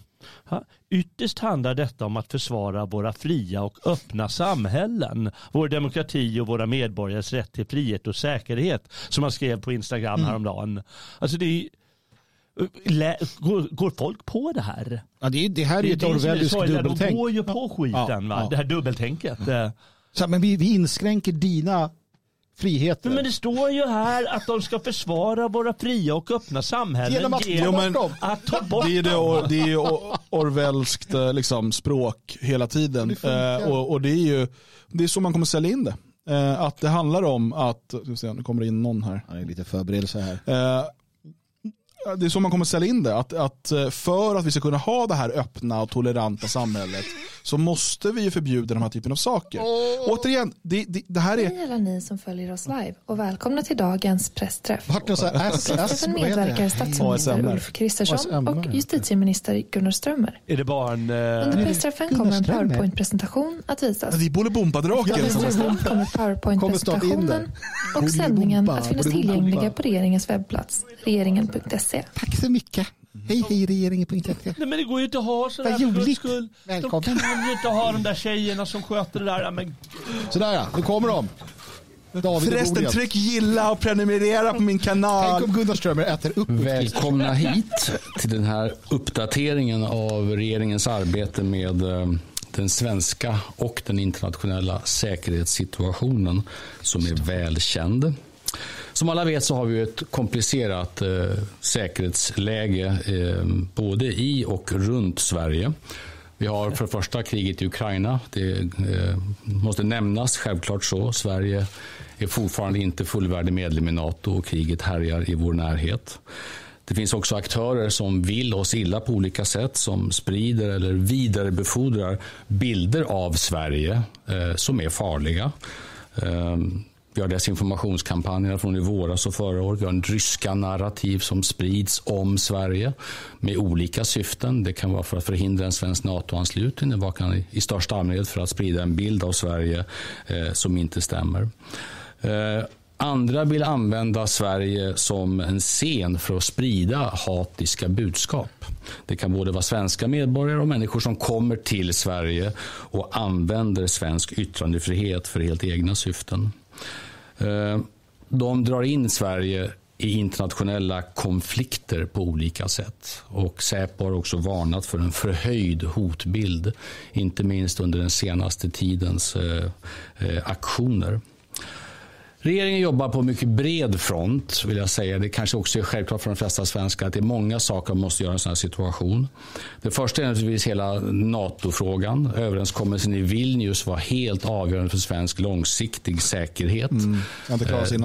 Ytterst handlar detta om att försvara våra fria och öppna samhällen. Vår demokrati och våra medborgares rätt till frihet och säkerhet. Som han skrev på Instagram mm. häromdagen. Alltså det är, Går, går, folk på det här? Ja, det, det här är ju ett orwelliskt dubbeltänk. De går ju på skiten, ja, va? Ja. det här dubbeltänket. Så, men vi, vi inskränker dina friheter. Men det står ju här att de ska försvara våra fria och öppna samhällen genom att, genom ta, bort dem. att ta bort det är det, det är orwellskt eh, liksom, språk hela tiden. Det eh, och, och, det är ju det är så man kommer sälja in det. Eh, att det handlar om att, se, nu kommer det in någon här. Det är lite förberedelse här. Eh, det är så man kommer sälja in det. Att, att eh, för att vi ska kunna ha det här öppna och toleranta samhället så måste vi ju förbjuda de här typen av saker. Oh. Återigen, det, det, det här är... Hej alla ni som följer oss live och välkomna till dagens pressträff. Vart någon så här, medverkar statsminister Ulf Kristersson och justitieminister Gunnar Strömmer. Är det barn... Uh... Under pressträffen kommer en powerpoint-presentation att visas. Det är Bolibompa-draken. Under kommer powerpoint-presentationen och sändningen att finnas tillgängliga på regeringens webbplats, regeringen.se. Tack så mycket. Hej hej regeringen.se. Nej men det går ju inte att ha sådär Vad roligt. Skull. Välkommen. De kan ju inte ha de där tjejerna som sköter det där. Men... Sådär ja, nu kommer de. David Förresten, tryck gilla och prenumerera på min kanal. Tänk om Gunnar Strömmer äter upp Välkomna hit till den här uppdateringen av regeringens arbete med eh, den svenska och den internationella säkerhetssituationen som är välkänd. Som alla vet så har vi ett komplicerat eh, säkerhetsläge eh, både i och runt Sverige. Vi har för det första kriget i Ukraina. Det eh, måste nämnas, självklart så. Sverige är fortfarande inte fullvärdig medlem i NATO och kriget härjar i vår närhet. Det finns också aktörer som vill oss illa på olika sätt som sprider eller vidarebefordrar bilder av Sverige eh, som är farliga. Eh, vi har desinformationskampanjer från i våras och förra året. Vi har en ryska narrativ som sprids om Sverige med olika syften. Det kan vara för att förhindra en svensk NATO-anslutning. Det kan i största allmänhet för att sprida en bild av Sverige eh, som inte stämmer. Eh, andra vill använda Sverige som en scen för att sprida hatiska budskap. Det kan både vara svenska medborgare och människor som kommer till Sverige och använder svensk yttrandefrihet för helt egna syften. Eh, de drar in Sverige i internationella konflikter på olika sätt. Och Säpo har också varnat för en förhöjd hotbild, inte minst under den senaste tidens eh, eh, aktioner. Regeringen jobbar på mycket bred front, vill jag säga. Det kanske också är självklart för de flesta svenskar att det är många saker man måste göra i en sån här situation. Det första är naturligtvis hela NATO-frågan. Överenskommelsen i Vilnius var helt avgörande för svensk långsiktig säkerhet. Mm,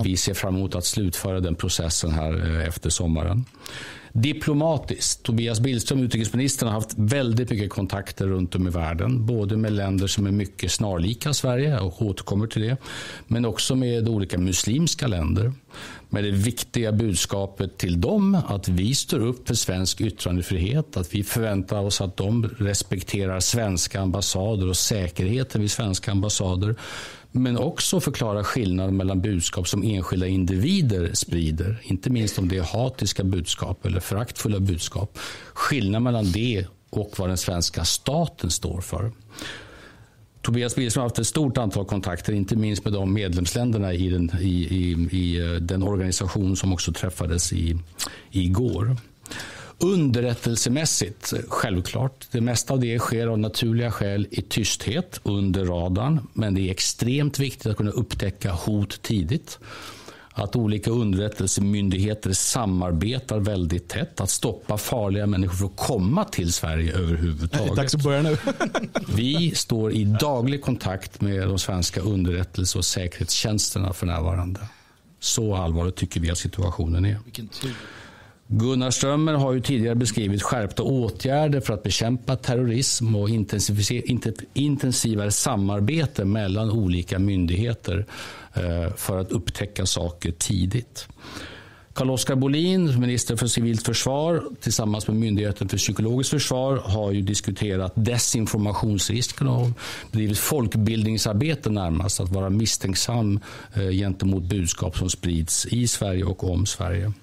Vi ser fram emot att slutföra den processen här eh, efter sommaren. Diplomatiskt. Tobias Billström, utrikesministern, har haft väldigt mycket kontakter runt om i världen. Både med länder som är mycket snarlika Sverige och återkommer till det. Men också med olika muslimska länder. Med det viktiga budskapet till dem att vi står upp för svensk yttrandefrihet. Att vi förväntar oss att de respekterar svenska ambassader och säkerheten vid svenska ambassader men också förklara skillnaden mellan budskap som enskilda individer sprider, inte minst om det är hatiska budskap eller föraktfulla budskap. Skillnaden mellan det och vad den svenska staten står för. Tobias Billström har haft ett stort antal kontakter, inte minst med de medlemsländerna i den, i, i, i eh, den organisation som också träffades i, igår. Underrättelsemässigt, självklart. Det mesta av det sker av naturliga skäl i tysthet under radarn. Men det är extremt viktigt att kunna upptäcka hot tidigt. Att olika underrättelsemyndigheter samarbetar väldigt tätt. Att stoppa farliga människor från att komma till Sverige överhuvudtaget. Dags att börja nu. Vi står i daglig kontakt med de svenska underrättelse och säkerhetstjänsterna för närvarande. Så allvarligt tycker vi att situationen är. Gunnar Strömmer har ju tidigare beskrivit skärpta åtgärder för att bekämpa terrorism och intensivare samarbete mellan olika myndigheter eh, för att upptäcka saker tidigt. Carl-Oskar Bolin, minister för civilt försvar tillsammans med Myndigheten för psykologiskt försvar har ju diskuterat desinformationsrisken och bedrivit folkbildningsarbete närmast. Att vara misstänksam eh, gentemot budskap som sprids i Sverige och om Sverige.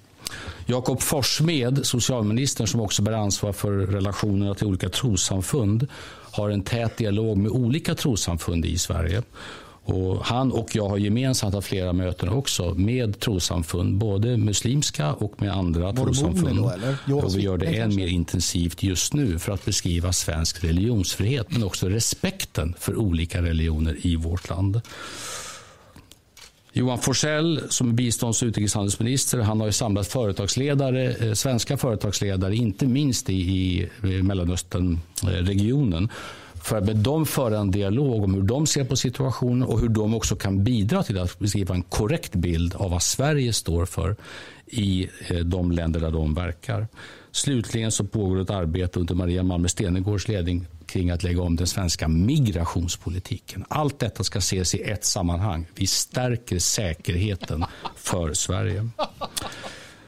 Jakob Forssmed, socialministern som också bär ansvar för relationerna till olika trossamfund, har en tät dialog med olika trossamfund i Sverige. Och han och jag har gemensamt haft flera möten också med trossamfund, både muslimska och med andra trossamfund. och vi gör det än mer intensivt just nu för att beskriva svensk religionsfrihet men också respekten för olika religioner i vårt land. Johan Forsell som är bistånds och utrikeshandelsminister han har ju samlat företagsledare, eh, svenska företagsledare, inte minst i, i eh, Mellanösternregionen för att med dem föra en dialog om hur de ser på situationen och hur de också kan bidra till att beskriva en korrekt bild av vad Sverige står för i eh, de länder där de verkar. Slutligen så pågår ett arbete under Maria Malmer Stenegårds ledning kring att lägga om den svenska migrationspolitiken. Allt detta ska ses i ett sammanhang. Vi stärker säkerheten för Sverige.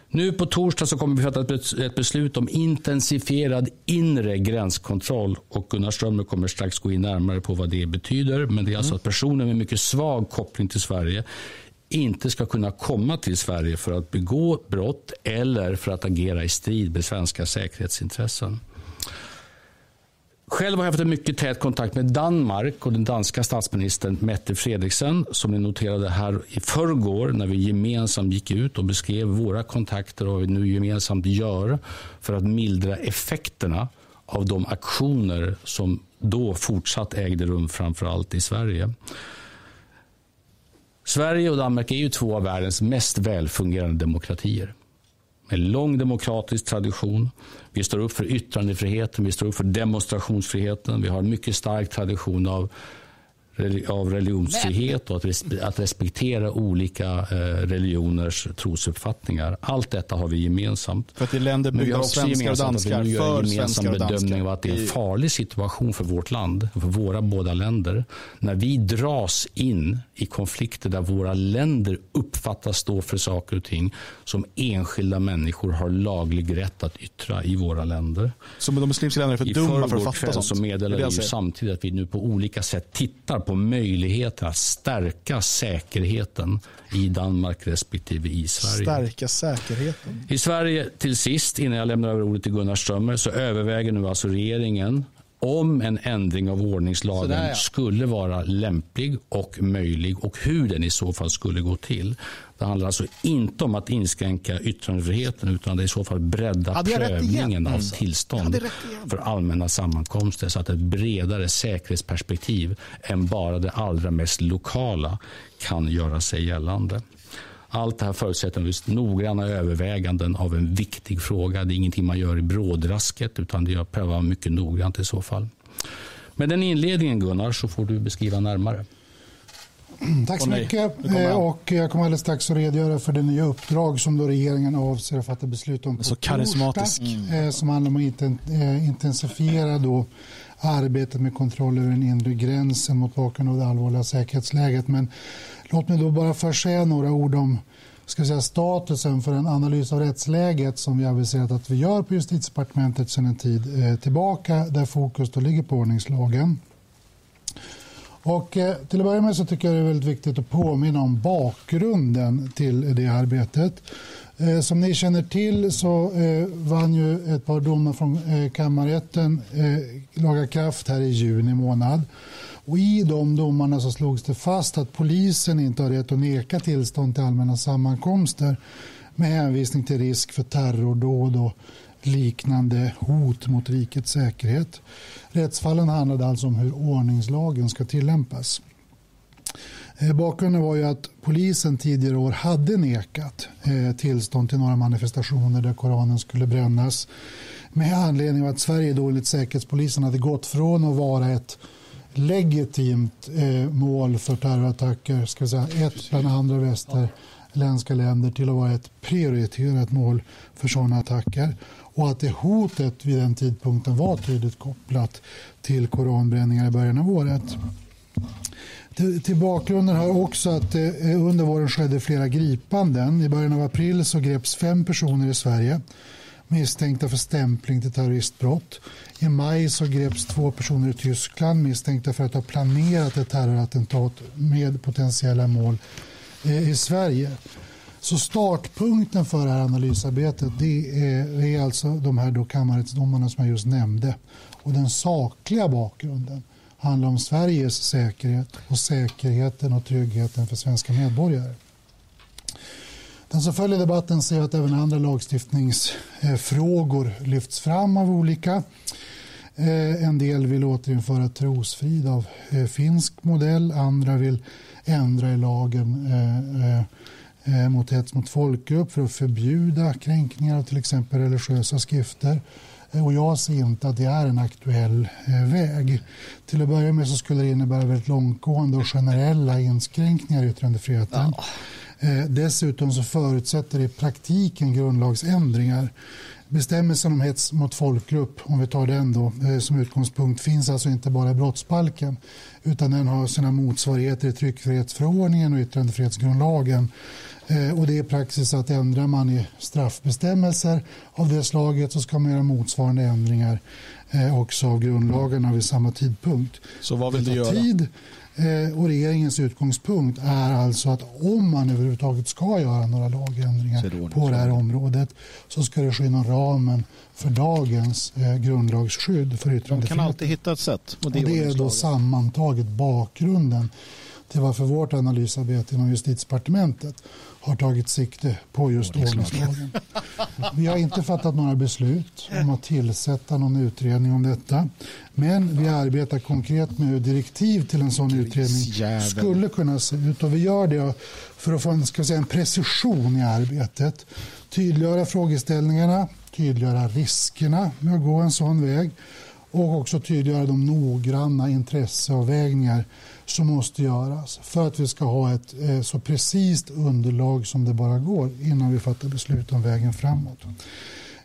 Nu på torsdag så kommer vi fatta ett beslut om intensifierad inre gränskontroll. Och Gunnar Strömmer kommer strax gå in närmare på vad det betyder. Men det är alltså att personer med mycket svag koppling till Sverige inte ska kunna komma till Sverige för att begå brott eller för att agera i strid med svenska säkerhetsintressen. Själv har jag haft en mycket tät kontakt med Danmark och den danska statsministern Mette Frederiksen som ni noterade här i förrgår när vi gemensamt gick ut och beskrev våra kontakter och vad vi nu gemensamt gör för att mildra effekterna av de aktioner som då fortsatt ägde rum framför allt i Sverige. Sverige och Danmark är ju två av världens mest välfungerande demokratier med lång demokratisk tradition. Vi står upp för yttrandefriheten, vi står upp för demonstrationsfriheten. Vi har en mycket stark tradition av av religionsfrihet och att, respektera olika eh, religioners trosuppfattningar. Allt detta har vi gemensamt. För att är länder byggda av svenskar och danskar. Vi gör en gemensam bedömning av att det är en farlig situation för vårt land, för våra båda länder. När vi dras in i konflikter där våra länder uppfattas stå för saker och ting som enskilda människor har laglig rätt att yttra i våra länder. Som de muslimska länderna är för dumma för att fatta sånt? så meddelar vi samtidigt att vi nu på olika sätt tittar på möjligheter att stärka säkerheten i Danmark respektive i Sverige. Stärka säkerheten? I Sverige, till sist, innan jag lämnar över ordet till Gunnar Strömmer, så överväger nu alltså regeringen om en ändring av ordningslagen Sådär, ja. skulle vara lämplig och möjlig och hur den i så fall skulle gå till. Det handlar alltså inte om att inskränka yttrandefriheten utan det är i så fall bredda prövningen av mm. tillstånd för allmänna sammankomster så att ett bredare säkerhetsperspektiv än bara det allra mest lokala kan göra sig gällande. Allt det här förutsätter just noggranna överväganden av en viktig fråga. Det är ingenting man gör i brådrasket utan det prövar mycket noggrant i så fall. Med den inledningen Gunnar så får du beskriva närmare. Tack så mycket. Eh, och jag kommer alldeles strax att redogöra för det nya uppdrag som då regeringen avser att fatta beslut om på så karismatisk. torsdag. Mm. Som handlar om att eh, intensifiera då arbetet med kontroll över den inre gränsen mot bakgrund av det allvarliga säkerhetsläget. Men låt mig då bara först säga några ord om ska säga, statusen för en analys av rättsläget som vi aviserat att vi gör på justitiedepartementet sedan en tid eh, tillbaka där fokus då ligger på ordningslagen. Och, eh, till att börja med så tycker jag det är väldigt viktigt att påminna om bakgrunden till det arbetet. Eh, som ni känner till så eh, vann ju ett par domar från eh, kammarrätten eh, laga kraft här i juni månad. Och I de domarna så slogs det fast att polisen inte har rätt att neka tillstånd till allmänna sammankomster med hänvisning till risk för terrordåd och liknande hot mot rikets säkerhet. Rättsfallen handlade alltså om hur ordningslagen ska tillämpas. Eh, bakgrunden var ju att polisen tidigare år hade nekat eh, tillstånd till några manifestationer där Koranen skulle brännas. Med anledning av att Sverige då enligt Säkerhetspolisen hade gått från att vara ett legitimt eh, mål för terrorattacker, ska vi säga, ett bland andra västerländska länder till att vara ett prioriterat mål för sådana attacker. Och att det hotet vid den tidpunkten var tydligt kopplat till koranbränningar i början av året. Till, till bakgrunden hör också att eh, under våren skedde flera gripanden. I början av april så greps fem personer i Sverige misstänkta för stämpling till terroristbrott. I maj så greps två personer i Tyskland misstänkta för att ha planerat ett terrorattentat med potentiella mål eh, i Sverige. Så startpunkten för det här analysarbetet det är, är alltså de här kammarrättsdomarna som jag just nämnde. Och den sakliga bakgrunden handlar om Sveriges säkerhet och säkerheten och tryggheten för svenska medborgare. Den som följer debatten ser att även andra lagstiftningsfrågor lyfts fram av olika. Eh, en del vill återinföra trosfrid av eh, finsk modell. Andra vill ändra i lagen eh, mot hets mot folkgrupp för att förbjuda kränkningar av till exempel religiösa skrifter. Och jag ser inte att det är en aktuell väg. Till att börja med så skulle det innebära väldigt långtgående och generella inskränkningar i yttrandefriheten. Ja. Eh, dessutom så förutsätter det i praktiken grundlagsändringar. Bestämmelsen om hets mot folkgrupp, om vi tar den då, eh, som utgångspunkt finns alltså inte bara i brottsbalken utan den har sina motsvarigheter i tryckfrihetsförordningen och yttrandefrihetsgrundlagen. Eh, och det är praxis att ändrar man i straffbestämmelser av det slaget så ska man göra motsvarande ändringar också av grundlagarna vid samma tidpunkt. Så vad vill du göra? Tid, Eh, och regeringens utgångspunkt är alltså att om man överhuvudtaget ska göra några lagändringar på det här området så ska det ske inom ramen för dagens eh, grundlagsskydd för yttrandefrihet. Man kan alltid hitta ett sätt. Och det, och det är då sammantaget bakgrunden till varför vårt analysarbete inom justitiedepartementet har tagit sikte på just ordningslagen. Vi har inte fattat några beslut om att tillsätta någon utredning om detta. Men vi arbetar konkret med hur direktiv till en sån utredning skulle kunna se ut. Och vi gör det för att få en, ska säga, en precision i arbetet. Tydliggöra frågeställningarna, tydliggöra riskerna med att gå en sån väg och också tydliggöra de noggranna intresseavvägningar som måste göras för att vi ska ha ett eh, så precis underlag som det bara går innan vi fattar beslut om vägen framåt.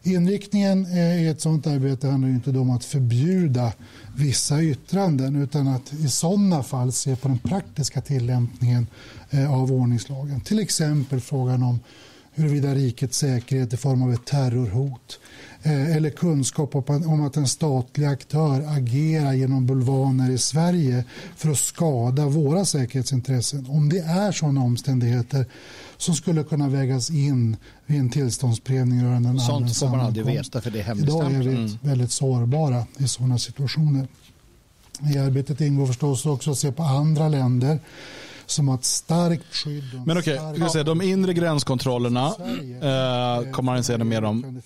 Inriktningen eh, i ett sådant arbete handlar inte om att förbjuda vissa yttranden utan att i sådana fall se på den praktiska tillämpningen eh, av ordningslagen. Till exempel frågan om huruvida rikets säkerhet i form av ett terrorhot eh, eller kunskap om att en statlig aktör agerar genom bulvaner i Sverige för att skada våra säkerhetsintressen. Om det är sådana omständigheter som skulle kunna vägas in vid en tillståndsprövning rörande en Sånt får man aldrig veta för det är Idag är vi mm. väldigt sårbara i sådana situationer. I arbetet ingår förstås också att se på andra länder som har ett starkt skydd. Men okej, okay, de inre gränskontrollerna eh, kommer man säga mer om.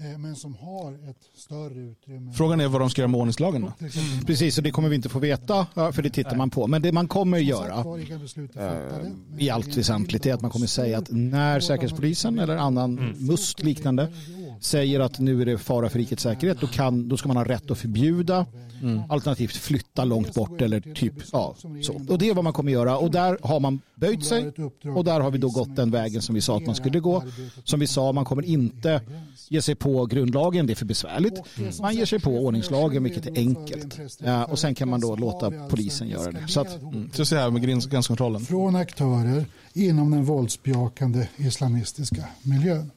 Eh, men som har ett större utrymme. Frågan är vad de ska göra med ordningslagen. Då. Mm. Precis, och det kommer vi inte få veta, för det tittar man på. Men det man kommer göra äh, i allt väsentligt är att man kommer säga att när Säkerhetspolisen eller annan mm. MUST liknande säger att nu är det fara för rikets säkerhet, då, kan, då ska man ha rätt att förbjuda, mm. alternativt flytta långt bort eller typ ja, så. Och det är vad man kommer göra och där har man böjt sig och där har vi då gått den vägen som vi sa att man skulle gå. Som vi sa, man kommer inte ge sig på grundlagen, det är för besvärligt. Man ger sig på ordningslagen, vilket är enkelt. Ja, och sen kan man då låta polisen göra det. Så, att, mm. så här med gränskontrollen. Från aktörer inom den våldsbejakande islamistiska miljön.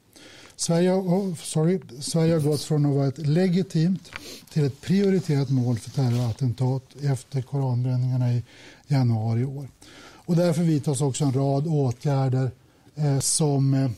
Sverige, oh, sorry, Sverige har gått från att vara ett legitimt till ett prioriterat mål för terrorattentat efter koranbränningarna i januari i år. Och därför vidtas också en rad åtgärder eh, som eh,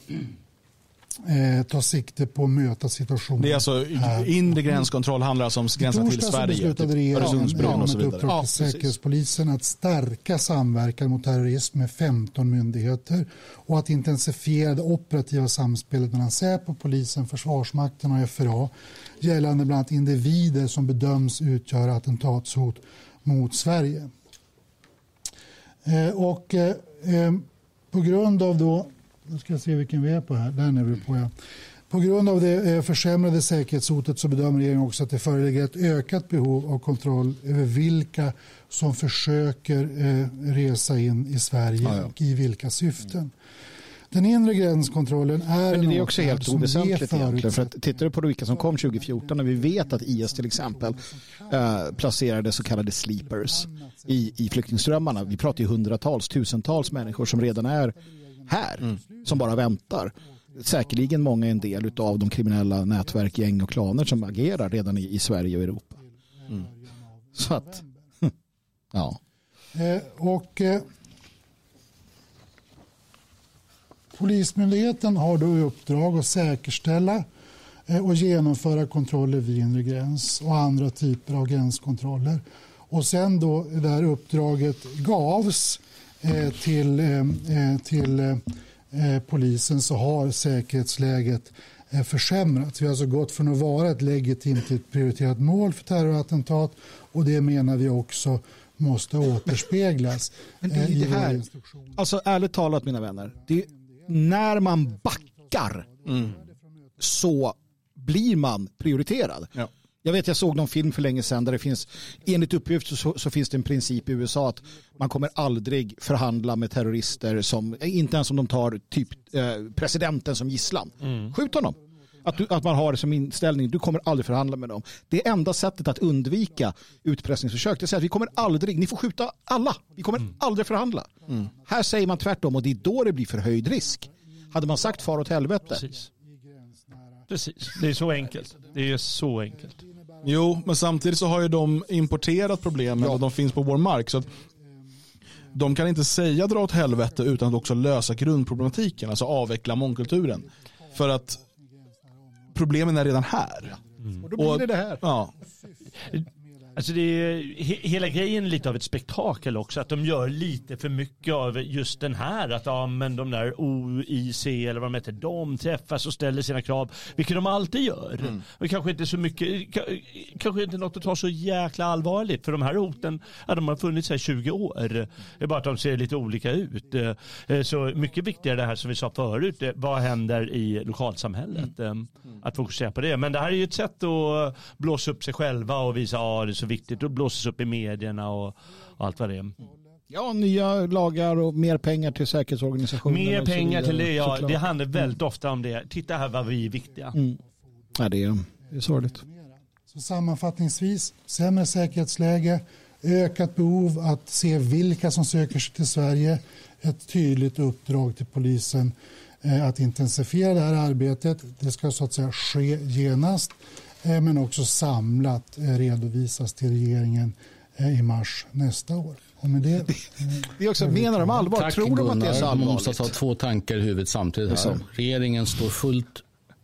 eh, ta sikte på att möta situationen. Det är alltså inre gränskontroll handlar alltså om gränsen till Sverige, beslutade typ regeringen och så vidare. Ja, till Säkerhetspolisen att stärka samverkan mot terrorism med 15 myndigheter och att intensifiera det operativa samspelet mellan Säpo, polisen, Försvarsmakten och FRA gällande bland annat individer som bedöms utgöra attentatshot mot Sverige. Eh, och eh, eh på grund av då nu ska jag se vilken vi är på här. Den är vi på, ja. På grund av det eh, försämrade säkerhetshotet så bedömer regeringen också att det föreligger ett ökat behov av kontroll över vilka som försöker eh, resa in i Sverige ja, ja. och i vilka syften. Den inre gränskontrollen är Men det är också helt oväsentligt egentligen. För att tittar du på vilka som kom 2014 när vi vet att IS till exempel äh, placerade så kallade sleepers i, i flyktingströmmarna. Vi pratar ju hundratals, tusentals människor som redan är här mm. som bara väntar. Säkerligen många är en del av de kriminella nätverk, gäng och klaner som agerar redan i, i Sverige och Europa. Mm. Så att, ja. Eh, och eh, Polismyndigheten har då i uppdrag att säkerställa eh, och genomföra kontroller vid inre gräns och andra typer av gränskontroller. Och sen då det här uppdraget gavs Eh, till, eh, eh, till polisen så har säkerhetsläget försämrats. Vi har alltså gått från att vara ett legitimt ett prioriterat mål för terrorattentat och det menar vi också måste återspeglas Men det, i det här, Alltså ärligt talat mina vänner, det, när man backar mm. så blir man prioriterad. Ja. Jag vet jag såg någon film för länge sedan där det finns enligt uppgift så, så, finns det en princip i USA att man kommer aldrig förhandla med terrorister som inte ens om de tar typ eh, presidenten som gisslan. Mm. Skjut honom. Att, du, att man har det som inställning, du kommer aldrig förhandla med dem. Det enda sättet att undvika utpressningsförsök det är att vi kommer aldrig, ni får skjuta alla, vi kommer mm. aldrig förhandla. Mm. Här säger man tvärtom och det är då det blir förhöjd risk. Hade man sagt far åt helvete. Precis. Precis, det är så enkelt. Det är så enkelt. Jo, men samtidigt så har ju de importerat problemen ja. och de finns på vår mark. Så de kan inte säga dra åt helvete utan att också lösa grundproblematiken, alltså avveckla mångkulturen. För att problemen är redan här. Mm. Och då blir det det här. Ja. Alltså det är hela grejen lite av ett spektakel också. Att de gör lite för mycket av just den här. Att ja, men de där OIC eller vad de heter. De träffas och ställer sina krav. Vilket de alltid gör. Mm. Och kanske inte så mycket. Kanske inte något att ta så jäkla allvarligt. För de här hoten. Ja, de har funnits här 20 år. Det är bara att de ser lite olika ut. Eh, så mycket viktigare det här som vi sa förut. Eh, vad händer i lokalsamhället? Mm. Att fokusera på det. Men det här är ju ett sätt att blåsa upp sig själva och visa att så viktigt och blåses upp i medierna och, och allt vad det är. Ja, nya lagar och mer pengar till säkerhetsorganisationen. Mer pengar till det, ja. Det handlar väldigt mm. ofta om det. Titta här vad vi är viktiga. Mm. Ja, det är, det är sorgligt. Så sammanfattningsvis, sämre säkerhetsläge, ökat behov att se vilka som söker sig till Sverige, ett tydligt uppdrag till polisen att intensifiera det här arbetet. Det ska så att säga ske genast men också samlat redovisas till regeringen i mars nästa år. Och med det, det är också, menar de allvar? Tack, Tror de att det är så allvarligt? Man måste ha två tankar i huvudet samtidigt. Här. Regeringen står fullt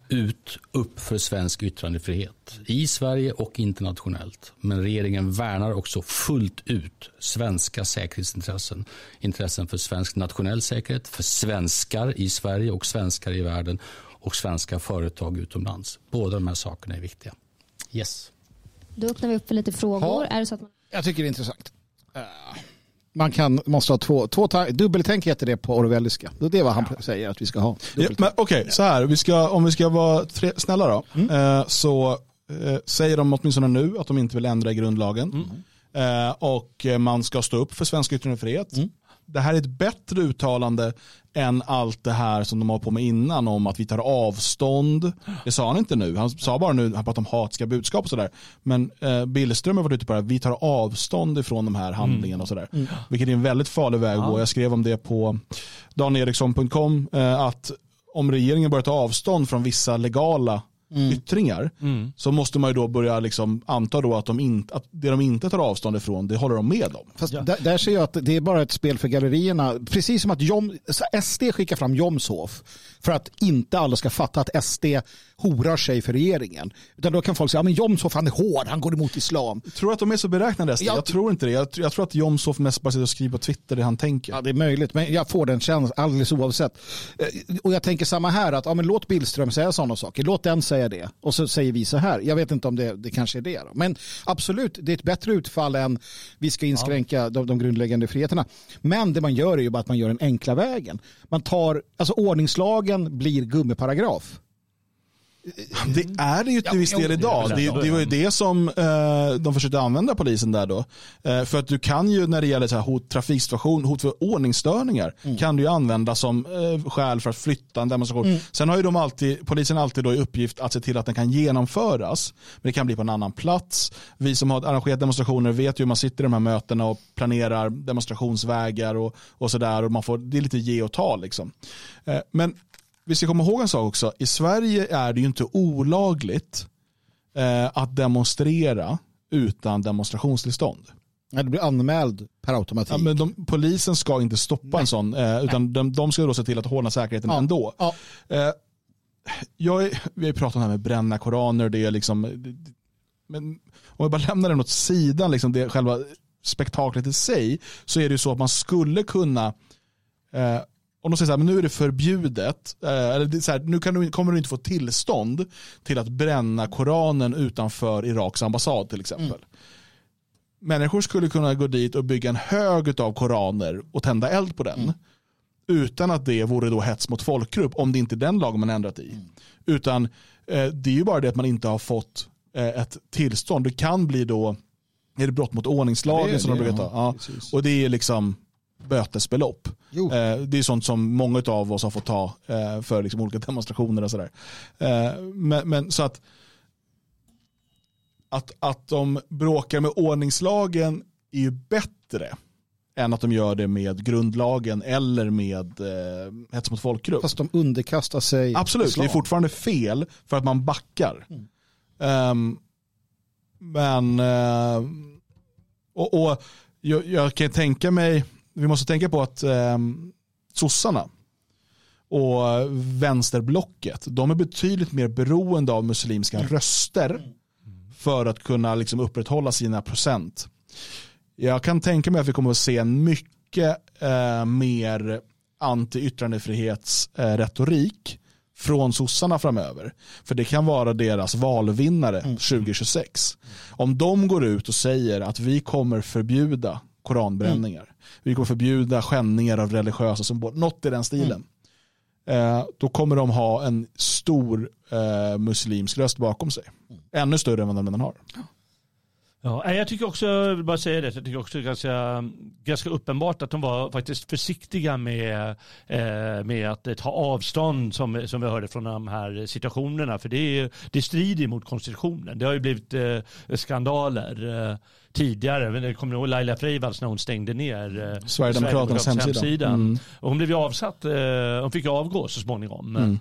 ut upp för svensk yttrandefrihet i Sverige och internationellt. Men regeringen värnar också fullt ut svenska säkerhetsintressen. Intressen för svensk nationell säkerhet, för svenskar i Sverige och svenskar i världen och svenska företag utomlands. Båda de här sakerna är viktiga. Yes. Då öppnar vi upp för lite frågor. Ja. Är det så att man... Jag tycker det är intressant. Uh man kan, måste ha två, två dubbeltänk heter det på orwelliska. Det är vad han ja. säger att vi ska ha. Ja, Okej, okay, så här, vi ska, om vi ska vara tre, snälla då, mm. eh, så eh, säger de åtminstone nu att de inte vill ändra i grundlagen. Mm. Eh, och man ska stå upp för svensk yttrandefrihet. Mm det här är ett bättre uttalande än allt det här som de har på med innan om att vi tar avstånd. Det sa han inte nu. Han sa bara nu, han pratade om hatska budskap och sådär. Men eh, Billström har varit ute på det här, vi tar avstånd ifrån de här handlingarna mm. och sådär. Mm. Vilket är en väldigt farlig väg att gå. Jag skrev om det på daneriksson.com eh, att om regeringen börjar ta avstånd från vissa legala mm. yttringar mm. så måste man ju då börja liksom anta då att, de in, att det de inte tar avstånd ifrån det håller de med om. Fast ja. där, där, ser jag att det är bara ett spel för gallerierna. Precis som att Jom, SD skickar fram Jomshof för att inte alla ska fatta att SD horar sig för regeringen. Utan då kan folk säga, ja men Jomshof han är hård, han går emot islam. Jag tror att de är så beräknade SD? Ja. Jag tror inte det. Jag, jag tror att Jomshof mest bara sitter och skriver på Twitter det han tänker. Ja det är möjligt, men jag får den känslan alldeles oavsett. Eh, och jag tänker samma här, att ja, men låt Billström säga sådana saker. Låt den säga det. Och så säger vi så här. Jag vet inte om det, det kanske är det. Då. Men absolut, det är ett bättre utfall än vi ska inskränka ja. de, de grundläggande friheterna. Men det man gör är ju bara att man gör den enkla vägen. Man tar, alltså ordningslagen blir gummiparagraf. Det är det ju till viss del idag. Det, det var ju det som eh, de försökte använda polisen där då. Eh, för att du kan ju när det gäller så här hot, trafiksituation, hot för ordningsstörningar mm. kan du ju använda som eh, skäl för att flytta en demonstration. Mm. Sen har ju de alltid, polisen alltid då i uppgift att se till att den kan genomföras. Men det kan bli på en annan plats. Vi som har arrangerat demonstrationer vet ju hur man sitter i de här mötena och planerar demonstrationsvägar och, och sådär. det är lite ge och ta liksom. Eh, men vi ska komma ihåg en sak också. I Sverige är det ju inte olagligt eh, att demonstrera utan demonstrationstillstånd. Nej, det blir anmäld per automatik. Ja, men de, polisen ska inte stoppa Nej. en sån, eh, utan de, de, ska då se till att hålla säkerheten ja. ändå. Ja. Eh, jag, vi har pratat om det här med bränna koraner, det är liksom, men om vi bara lämnar den åt sidan, liksom det själva spektaklet i sig, så är det ju så att man skulle kunna eh, om de säger så här, men nu är det förbjudet, eh, eller så här, nu kan du, kommer du inte få tillstånd till att bränna Koranen utanför Iraks ambassad till exempel. Mm. Människor skulle kunna gå dit och bygga en hög av koraner och tända eld på den. Mm. Utan att det vore då hets mot folkgrupp, om det inte är den lagen man ändrat i. Mm. Utan eh, det är ju bara det att man inte har fått eh, ett tillstånd. Det kan bli då, är det brott mot ordningslagen det som de brukar ta. Ja. Och det är liksom bötesbelopp. Jo. Eh, det är sånt som många av oss har fått ta eh, för liksom olika demonstrationer och sådär. Eh, men, men, så att, att, att de bråkar med ordningslagen är ju bättre än att de gör det med grundlagen eller med eh, hets mot folkgrupp. Fast de underkastar sig Absolut, islam. det är fortfarande fel för att man backar. Mm. Um, men, uh, och, och jag, jag, kan tänka mig, vi måste tänka på att eh, sossarna och vänsterblocket, de är betydligt mer beroende av muslimska mm. röster för att kunna liksom upprätthålla sina procent. Jag kan tänka mig att vi kommer att se en mycket eh, mer anti-yttrandefrihetsretorik eh, från sossarna framöver. För det kan vara deras valvinnare mm. 2026. Om de går ut och säger att vi kommer förbjuda koranbränningar. Mm. Vi kommer förbjuda skändningar av religiösa symboler. Något i den stilen. Mm. Eh, då kommer de ha en stor eh, muslimsk röst bakom sig. Mm. Ännu större än vad de redan har. Ja, jag tycker också, jag vill bara säga det, jag tycker också är ganska, ganska uppenbart att de var faktiskt försiktiga med, eh, med att ta avstånd som, som vi hörde från de här situationerna. För det, det strider mot konstitutionen. Det har ju blivit eh, skandaler eh, tidigare. Jag kommer ihåg Laila Freivalds när hon stängde ner eh, Sverigedemokraternas hemsida. hemsida. Mm. Och hon blev ju avsatt, hon fick avgå så småningom. Mm.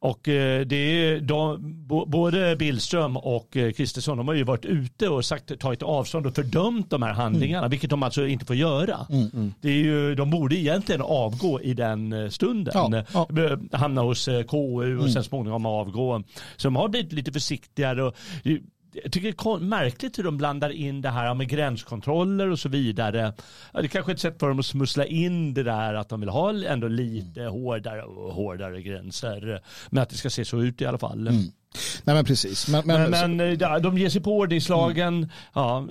Och eh, det är de, både Billström och eh, Kristersson de har ju varit ute och sagt, tagit avstånd och fördömt de här handlingarna, mm. vilket de alltså inte får göra. Mm, mm. Det är ju, de borde egentligen avgå i den eh, stunden. Ja, ja. Hamna hos KU och mm. sen småningom avgå. Så de har blivit lite försiktigare. Och, jag tycker det är märkligt hur de blandar in det här med gränskontroller och så vidare. Det är kanske är ett sätt för dem att smussla in det där att de vill ha ändå lite mm. hårdare och hårdare gränser. Men att det ska se så ut i alla fall. Mm. Nej men precis. Men, men, men, men så... de ger sig på ordningslagen. Mm. Ja.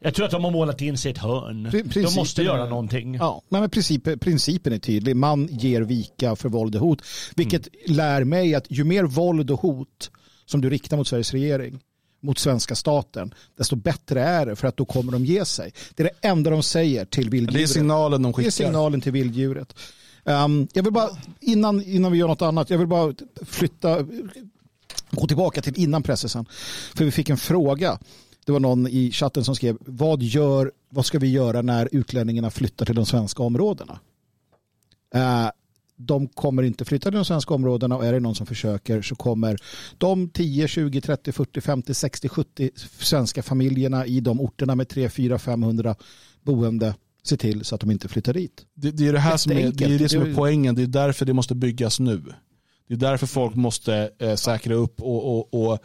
Jag tror att de har målat in sig i ett hörn. Principen, de måste göra någonting. Ja, men princip, principen är tydlig. Man ger vika för våld och hot. Vilket mm. lär mig att ju mer våld och hot som du riktar mot Sveriges regering, mot svenska staten, desto bättre är det för att då kommer de ge sig. Det är det enda de säger till vilddjuret. Det är signalen de skickar. Det är signalen till vilddjuret. Um, jag vill bara, innan, innan vi gör något annat, jag vill bara flytta, gå tillbaka till innan pressessen. För vi fick en fråga. Det var någon i chatten som skrev, vad, gör, vad ska vi göra när utlänningarna flyttar till de svenska områdena? Uh, de kommer inte flytta till de svenska områdena och är det någon som försöker så kommer de 10, 20, 30, 40, 50, 60, 70 svenska familjerna i de orterna med 3, 4, 500 boende se till så att de inte flyttar dit. Det, det är det här som är, det är, det som är poängen. Det är därför det måste byggas nu. Det är därför folk måste eh, säkra upp och, och, och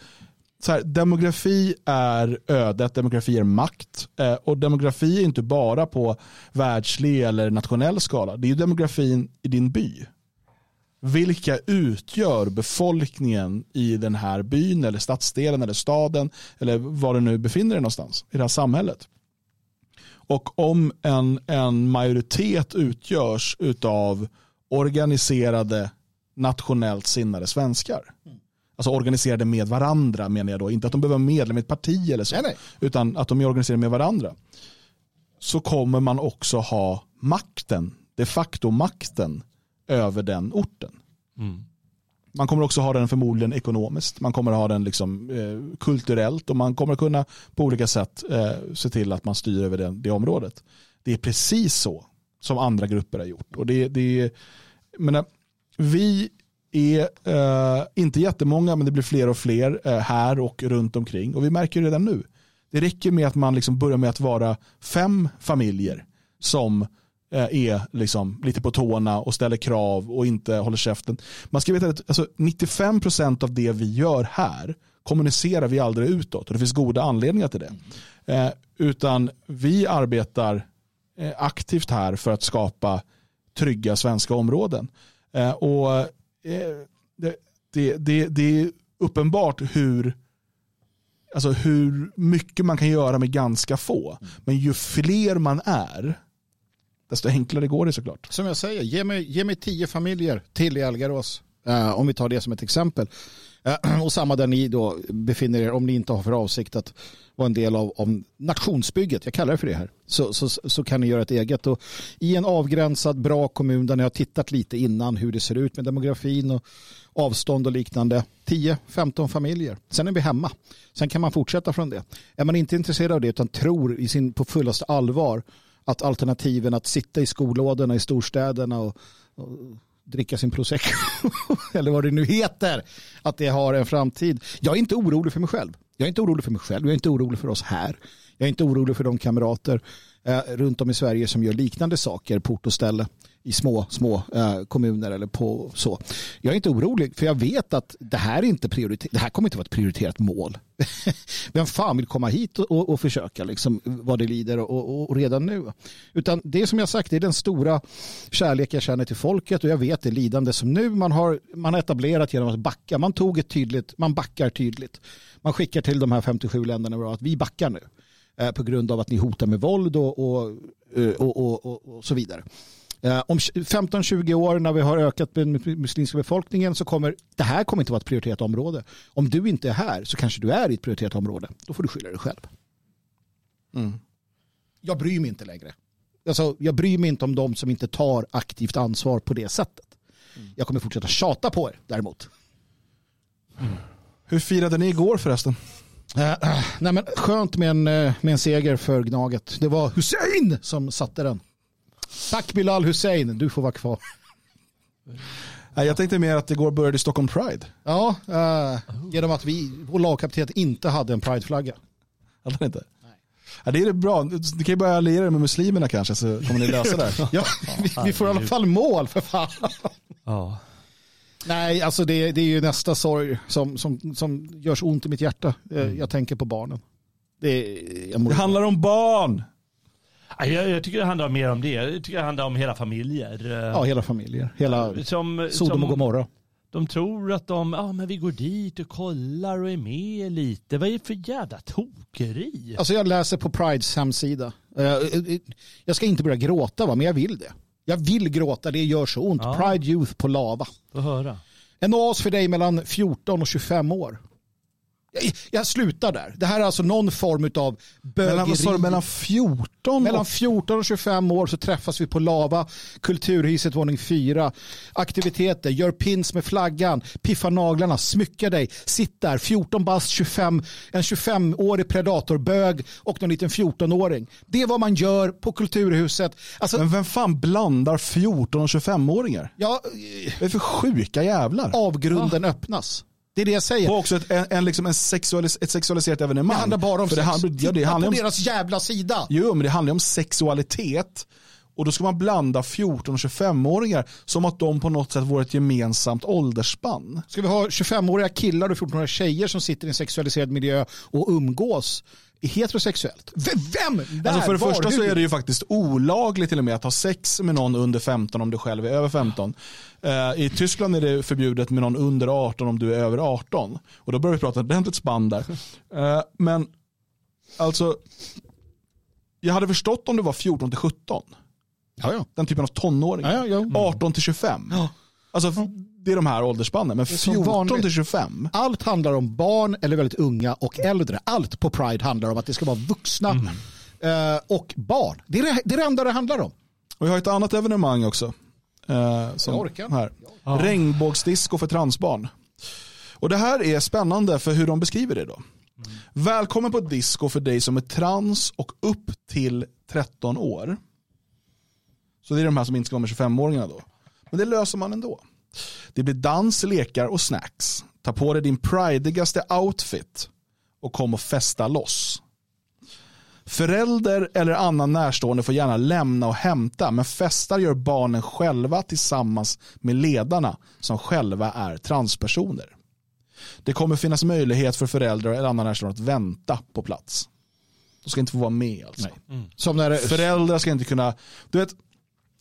så här, demografi är ödet, demografi är makt. Eh, och demografi är inte bara på världslig eller nationell skala. Det är demografin i din by. Vilka utgör befolkningen i den här byn eller stadsdelen eller staden eller var du nu befinner dig någonstans i det här samhället. Och om en, en majoritet utgörs av organiserade nationellt sinnade svenskar mm. Alltså organiserade med varandra menar jag då. Inte att de behöver vara medlem i ett parti eller så. Nej, nej. Utan att de är organiserade med varandra. Så kommer man också ha makten, de facto makten över den orten. Mm. Man kommer också ha den förmodligen ekonomiskt. Man kommer ha den liksom, eh, kulturellt och man kommer kunna på olika sätt eh, se till att man styr över det, det området. Det är precis så som andra grupper har gjort. Och det, det, menar, vi är eh, inte jättemånga men det blir fler och fler eh, här och runt omkring. Och vi märker redan nu. Det räcker med att man liksom börjar med att vara fem familjer som eh, är liksom lite på tårna och ställer krav och inte håller käften. Man ska veta att alltså, 95% av det vi gör här kommunicerar vi aldrig utåt och det finns goda anledningar till det. Eh, utan vi arbetar eh, aktivt här för att skapa trygga svenska områden. Eh, och det, det, det, det är uppenbart hur, alltså hur mycket man kan göra med ganska få. Men ju fler man är, desto enklare går det såklart. Som jag säger, ge mig, ge mig tio familjer till i Algarås. Uh, om vi tar det som ett exempel. Eh, och samma där ni då befinner er om ni inte har för avsikt att vara en del av, av nationsbygget, jag kallar det för det här, så, så, så kan ni göra ett eget. Och I en avgränsad bra kommun där ni har tittat lite innan hur det ser ut med demografin och avstånd och liknande. 10-15 familjer. Sen är vi hemma. Sen kan man fortsätta från det. Är man inte intresserad av det utan tror i sin, på fullaste allvar att alternativen att sitta i skolådorna i storstäderna och, och dricka sin prosecco eller vad det nu heter, att det har en framtid. Jag är inte orolig för mig själv. Jag är inte orolig för mig själv, jag är inte orolig för oss här. Jag är inte orolig för de kamrater eh, runt om i Sverige som gör liknande saker på ort och ställe i små, små eh, kommuner eller på så. Jag är inte orolig för jag vet att det här, är inte prioriter- det här kommer inte vara ett prioriterat mål. Vem fan vill komma hit och, och, och försöka liksom, vad det lider och, och, redan nu. Utan det som jag sagt det är den stora kärlek jag känner till folket och jag vet det lidande som nu man har, man har etablerat genom att backa. Man tog ett tydligt, man backar tydligt. Man skickar till de här 57 länderna att vi backar nu eh, på grund av att ni hotar med våld och, och, eh, och, och, och så vidare. Eh, om 15-20 år när vi har ökat den muslimska befolkningen så kommer det här kommer inte vara ett prioriterat område. Om du inte är här så kanske du är i ett prioriterat område. Då får du skylla dig själv. Mm. Jag bryr mig inte längre. Alltså, jag bryr mig inte om de som inte tar aktivt ansvar på det sättet. Mm. Jag kommer fortsätta tjata på er däremot. Mm. Hur firade ni igår förresten? Uh, uh, nej men skönt med en, uh, med en seger för Gnaget. Det var Hussein som satte den. Tack Bilal Hussein, du får vara kvar. Jag tänkte mer att igår började Stockholm Pride. Ja, genom att vi, vår lagkapten inte hade en prideflagga. Hade den inte? Ja, det är bra. Du kan ju börja alliera dig med muslimerna kanske så kommer ni lösa det. ja, vi, vi, får i alla fall mål för fan. Ja. Nej, alltså det, det är ju nästa sorg som, som, som gör så ont i mitt hjärta. Mm. Jag tänker på barnen. Det, det handlar om barn. Jag, jag, tycker det handlar mer om det. Jag tycker det handlar om hela familjer. Ja, hela familjer. Hela som, Sodom och Gomorra. De tror att de, ja men vi går dit och kollar och är med lite. Vad är det för jävla tokeri? Alltså jag läser på Prides hemsida. Eh, jag ska inte börja gråta va, men jag vill det. Jag vill gråta, det gör så ont. Ja. Pride Youth på lava. Få höra. En oas för dig mellan 14 och 25 år. Jag, slutar där. Det här är alltså någon form av bögeri. Mellan, mellan 14? Mellan 14 och 25 år så träffas vi på Lava, Kulturhuset våning 4. Aktiviteter, gör pins med flaggan, piffa naglarna, smycka dig, sitt där, 14 bast, 25, en 25-årig predatorbög och någon liten 14-åring. Det är vad man gör på Kulturhuset. Alltså, Men vem fan blandar 14 och 25-åringar? Ja, det är för sjuka jävlar. Avgrunden ah. öppnas. Det är det jag säger. Och också ett, en, en, liksom en sexualis, ett sexualiserat evenemang. Det handlar bara om För sex. Det, handlar, ja, det handlar på om, deras jävla sida. Jo, men det handlar om sexualitet. Och då ska man blanda 14 och 25-åringar som att de på något sätt vore ett gemensamt åldersspann. Ska vi ha 25-åriga killar och 14-åriga tjejer som sitter i en sexualiserad miljö och umgås heterosexuellt. Vem? Där, alltså för det var, första hur? så är det ju faktiskt olagligt till och med att ha sex med någon under 15 om du själv är över 15. Uh, I Tyskland är det förbjudet med någon under 18 om du är över 18. Och då börjar vi prata ordentligt spann där. Uh, men alltså, jag hade förstått om det var 14 till 17. Ja, ja. Den typen av tonåring. Ja, ja, ja. 18 till 25. Alltså, det är de här åldersspannen. Men 14 till 25. Allt handlar om barn eller väldigt unga och äldre. Allt på Pride handlar om att det ska vara vuxna mm. Eh, och barn. Det är det, det är det enda det handlar om. Och vi har ett annat evenemang också. Uh, som jag orkar. Här. Ja. Regnbågsdisco för transbarn. Och det här är spännande för hur de beskriver det då. Mm. Välkommen på disco för dig som är trans och upp till 13 år. Så det är de här som inte ska vara med 25-åringarna då. Men det löser man ändå. Det blir dans, lekar och snacks. Ta på dig din prideigaste outfit och kom och festa loss. Förälder eller annan närstående får gärna lämna och hämta men festar gör barnen själva tillsammans med ledarna som själva är transpersoner. Det kommer finnas möjlighet för föräldrar eller annan närstående att vänta på plats. De ska inte få vara med alltså. Mm. Som när Föräldrar ska inte kunna, du vet,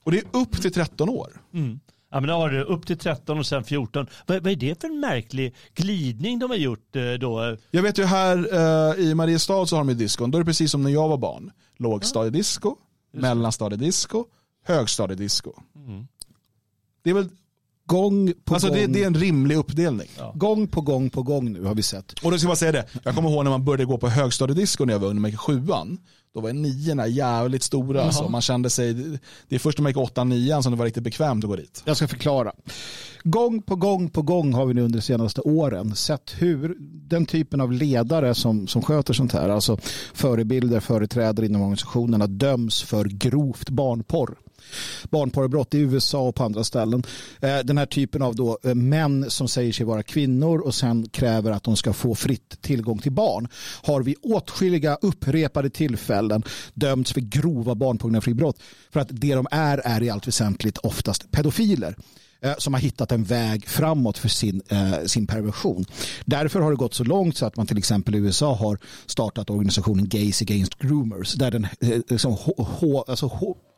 och det är upp till 13 år. Mm. Ja, men då har du upp till 13 och sen 14. Vad, vad är det för en märklig glidning de har gjort eh, då? Jag vet ju här eh, i Mariestad så har de ju diskon. Då är det precis som när jag var barn. Lågstadiedisco, ja. mellanstadiedisco, högstadiedisco. Mm. Det är väl gång på alltså gång. Det, det, är en rimlig uppdelning. Ja. Gång på gång på gång nu har vi sett. Och då ska man säga det, jag kommer ihåg när man började gå på högstadiedisco när jag var under sjuan. Då var niorna jävligt stora. Alltså. Man kände sig, det är först när man gick åttan, nian som det var riktigt bekvämt att gå dit. Jag ska förklara. Gång på gång på gång har vi nu under de senaste åren sett hur den typen av ledare som, som sköter sånt här, alltså förebilder, företrädare inom organisationerna döms för grovt barnporr barnporrbrott i USA och på andra ställen. Eh, den här typen av då eh, män som säger sig vara kvinnor och sen kräver att de ska få fritt tillgång till barn har vid åtskilliga upprepade tillfällen dömts för grova barnpornografibrott för att det de är är i allt väsentligt oftast pedofiler. Eh, som har hittat en väg framåt för sin, eh, sin perversion. Därför har det gått så långt så att man till exempel i USA har startat organisationen Gays Against Groomers där den eh, liksom, alltså,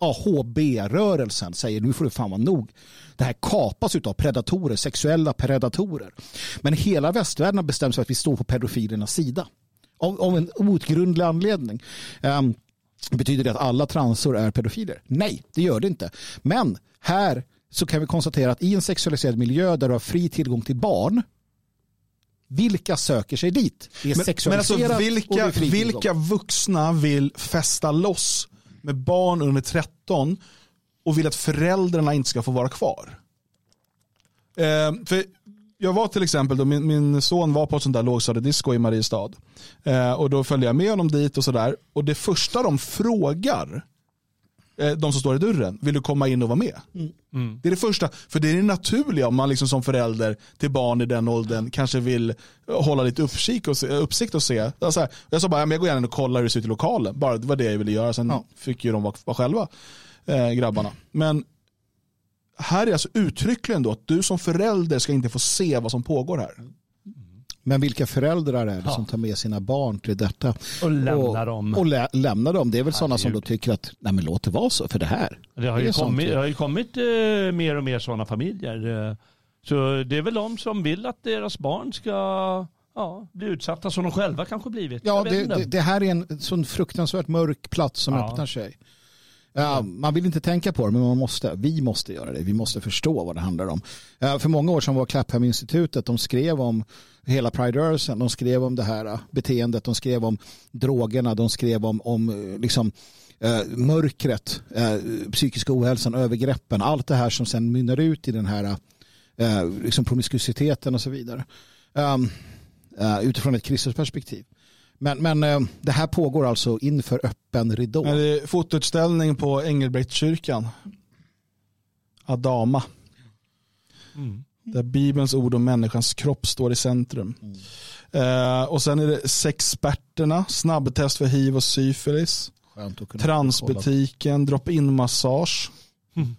HB-rörelsen säger nu får det fan vara nog. Det här kapas av predatorer, sexuella predatorer. Men hela västvärlden har bestämt sig för att vi står på pedofilernas sida. Av, av en outgrundlig anledning. Um, betyder det att alla transor är pedofiler? Nej, det gör det inte. Men här så kan vi konstatera att i en sexualiserad miljö där du har fri tillgång till barn vilka söker sig dit? Det är men, sexualiserat men alltså, vilka, och är vilka vuxna vill fästa loss med barn under 13 och vill att föräldrarna inte ska få vara kvar? Eh, för jag var till exempel, då, min, min son var på ett sånt där lågstadiedisco i Mariestad. Eh, och då följde jag med honom dit och sådär. Och det första de frågar, de som står i dörren, vill du komma in och vara med? Mm. Mm. Det är det första, för det är det naturliga om man liksom som förälder till barn i den åldern kanske vill hålla lite uppsikt och se. Uppsikt och se. Alltså, jag sa bara, jag går gärna och kollar hur det ser ut i lokalen. Bara, det var det jag ville göra, sen ja. fick ju de vara, vara själva, eh, grabbarna. Men här är alltså uttryckligen då att du som förälder ska inte få se vad som pågår här. Men vilka föräldrar är det ja. som tar med sina barn till detta? Och lämnar dem. Och lä lämnar dem. Det är väl sådana som då tycker att nej men låt det vara så för det här. Det har, det ju, kommit, det har ju kommit eh, mer och mer sådana familjer. Eh, så det är väl de som vill att deras barn ska ja, bli utsatta som de själva kanske blivit. Ja, det, det, det, här är en sån fruktansvärt mörk plats som ja. öppnar sig. Uh, man vill inte tänka på det, men man måste. Vi måste göra det. Vi måste förstå vad det handlar om. Eh, för många år sedan var Clapham-institutet, de skrev om hela Pride-rörelsen. De skrev om det här uh, beteendet, de skrev om drogerna, de skrev om, om liksom, mörkret, äh, psykisk ohälsan, övergreppen, allt det här som sen mynnar ut i den här äh, liksom promiskuiteten och så vidare. Um, uh, utifrån ett kristet perspektiv. Men, men eh, det här pågår alltså inför öppen ridå. Men det är fotoutställning på Engelbrektskyrkan. Adama. Mm. Där Bibelns ord om människans kropp står i centrum. Mm. Eh, och sen är det sexperterna, snabbtest för hiv och syfilis. Transbutiken, drop-in massage. Mm.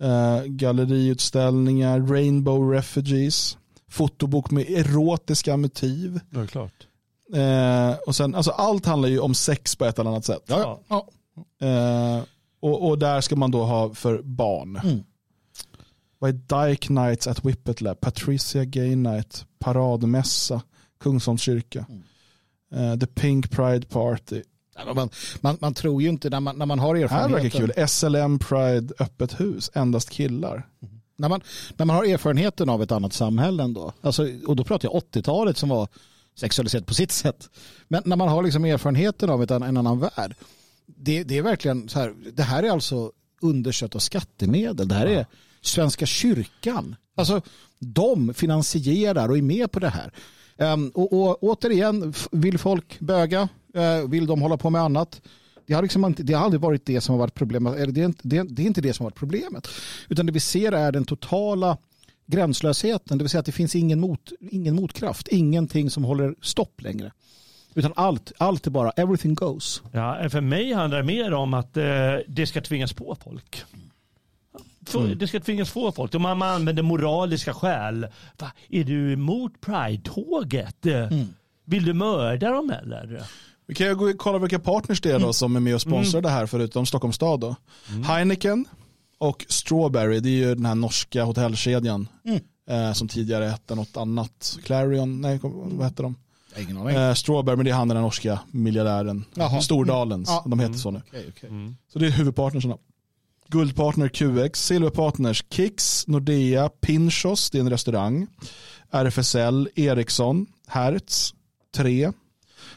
Eh, galleriutställningar, Rainbow Refugees. Fotobok med erotiska motiv. Är klart. Eh, och sen, alltså allt handlar ju om sex på ett eller annat sätt. Ja, ja. Eh, och, och, där ska man då ha för barn. Mm. Vad är Dyke Nights at Whippet Lab? Patricia Gay Night, Paradmässa, Kungsholms kyrka. Mm. Eh, The Pink Pride Party. Man, man, man, tror ju inte när man, när man har erfarenheten. Det här verkar kul. SLM Pride öppet hus, endast killar. Mm. När, man, när man har erfarenheten av ett annat samhälle ändå. Alltså, och då pratar jag 80-talet som var sexualiserat på sitt sätt. Men när man har liksom erfarenheten av ett, en annan värld. Det, det är verkligen så här, det här är alltså undersött av skattemedel. Det här är Svenska kyrkan. Alltså de finansierar och är med på det här. Um, och, och återigen, vill folk böga? Uh, vill de hålla på med annat? Det har, liksom inte, det har aldrig varit det som har varit problemet. Eller det, är inte, det, det är inte det som har varit problemet. Utan det vi ser är den totala gränslösheten, det vill säga att det finns ingen, mot, ingen motkraft, ingenting som håller stopp längre. Utan allt, allt är bara, everything goes. Ja, för mig handlar det mer om att eh, det ska tvingas på folk. Mm. Det ska tvingas på folk. Om man använder moraliska skäl. Va, är du emot Pride-tåget? Mm. Vill du mörda dem eller? Vi kan ju gå och kolla vilka partners det är då mm. som är med och sponsrar mm. det här förutom Stockholms stad. Då. Mm. Heineken, och Strawberry, det är ju den här norska hotellkedjan mm. eh, som tidigare hette något annat. Clarion, nej vad hette de? Ingen aning. Eh, Strawberry, men det är han den norska miljardären. Jaha. Stordalens, mm. de heter så nu. Mm. Okay, okay. Mm. Så det är huvudpartnerserna. Guldpartner QX, silverpartners Kicks, Nordea, Pinchos, det är en restaurang. RFSL, Ericsson, Hertz, 3.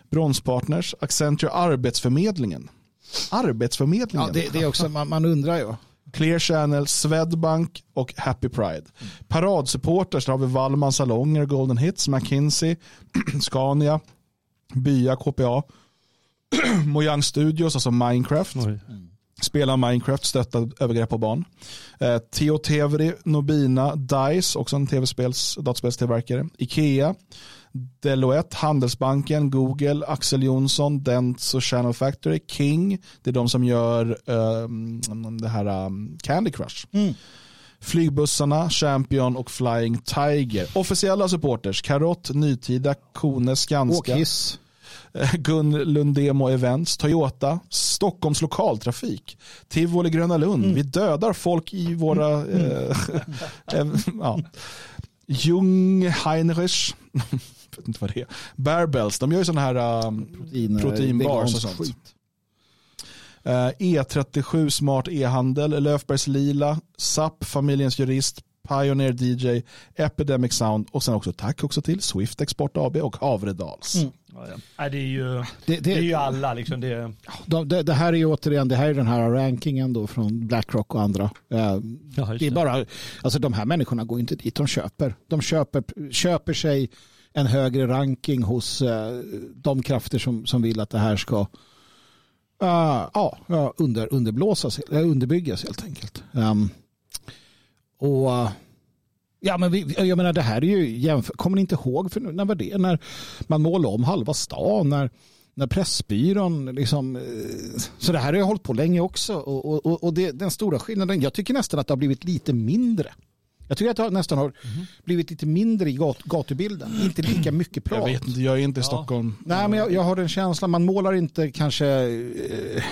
Bronspartners, Accenture Arbetsförmedlingen. Arbetsförmedlingen. Ja, det, det är också, man, man undrar ju. Clear Channel, Swedbank och Happy Pride. Paradsupporters har vi Wallman Salonger, Golden Hits, McKinsey, Scania, Bya, KPA, Mojang Studios, alltså Minecraft. Mm. Spela Minecraft, stötta övergrepp på barn. Eh, Theo Tevri, Nobina, DICE, också en tv-spels, dataspelstillverkare. Ikea, Deloitte, Handelsbanken, Google, Axel Jonsson, Dents och Channel Factory, King, det är de som gör um, det här um, Candy Crush. Mm. Flygbussarna, Champion och Flying Tiger. Officiella supporters, Karott, Nytida, Kone, Skanska. Åkis. Gun Lundemo Events, Toyota, Stockholms lokaltrafik, Tivoli Gröna Lund. Mm. Vi dödar folk i våra... Mm. Eh, ja. Jung Heinrich, vet inte vad det är. Bearbells, de gör ju sådana här um, Protein, proteinbars och sånt. Uh, E37 Smart E-handel, Löfbergs Lila, SAP, Familjens Jurist, Pioneer DJ, Epidemic Sound och sen också tack också till Swift Export AB och Havredals. Mm. Ja, ja. Det, är ju, det, det, det, är ju alla. Liksom det... Det, det, här är ju återigen det här är den här rankingen då från Blackrock och andra. Ja, det är bara, alltså de här människorna går inte dit de köper. De köper, köper sig en högre ranking hos eh, de krafter som, som vill att det här ska uh, uh, under, underblåsas, eh, underbyggas helt enkelt. Um, och uh, Ja, men vi, jag menar det här är ju jämför, kommer ni inte ihåg för när var det? När man målade om halva stan, när, när Pressbyrån liksom, så det här har ju hållit på länge också och, och, och det, den stora skillnaden, jag tycker nästan att det har blivit lite mindre. Jag tycker att det nästan har mm. blivit lite mindre i gat, gatubilden. Inte lika mycket prat. Jag vet inte, jag är inte i Stockholm. Nej, men jag, jag har den känslan, man målar inte kanske Eh,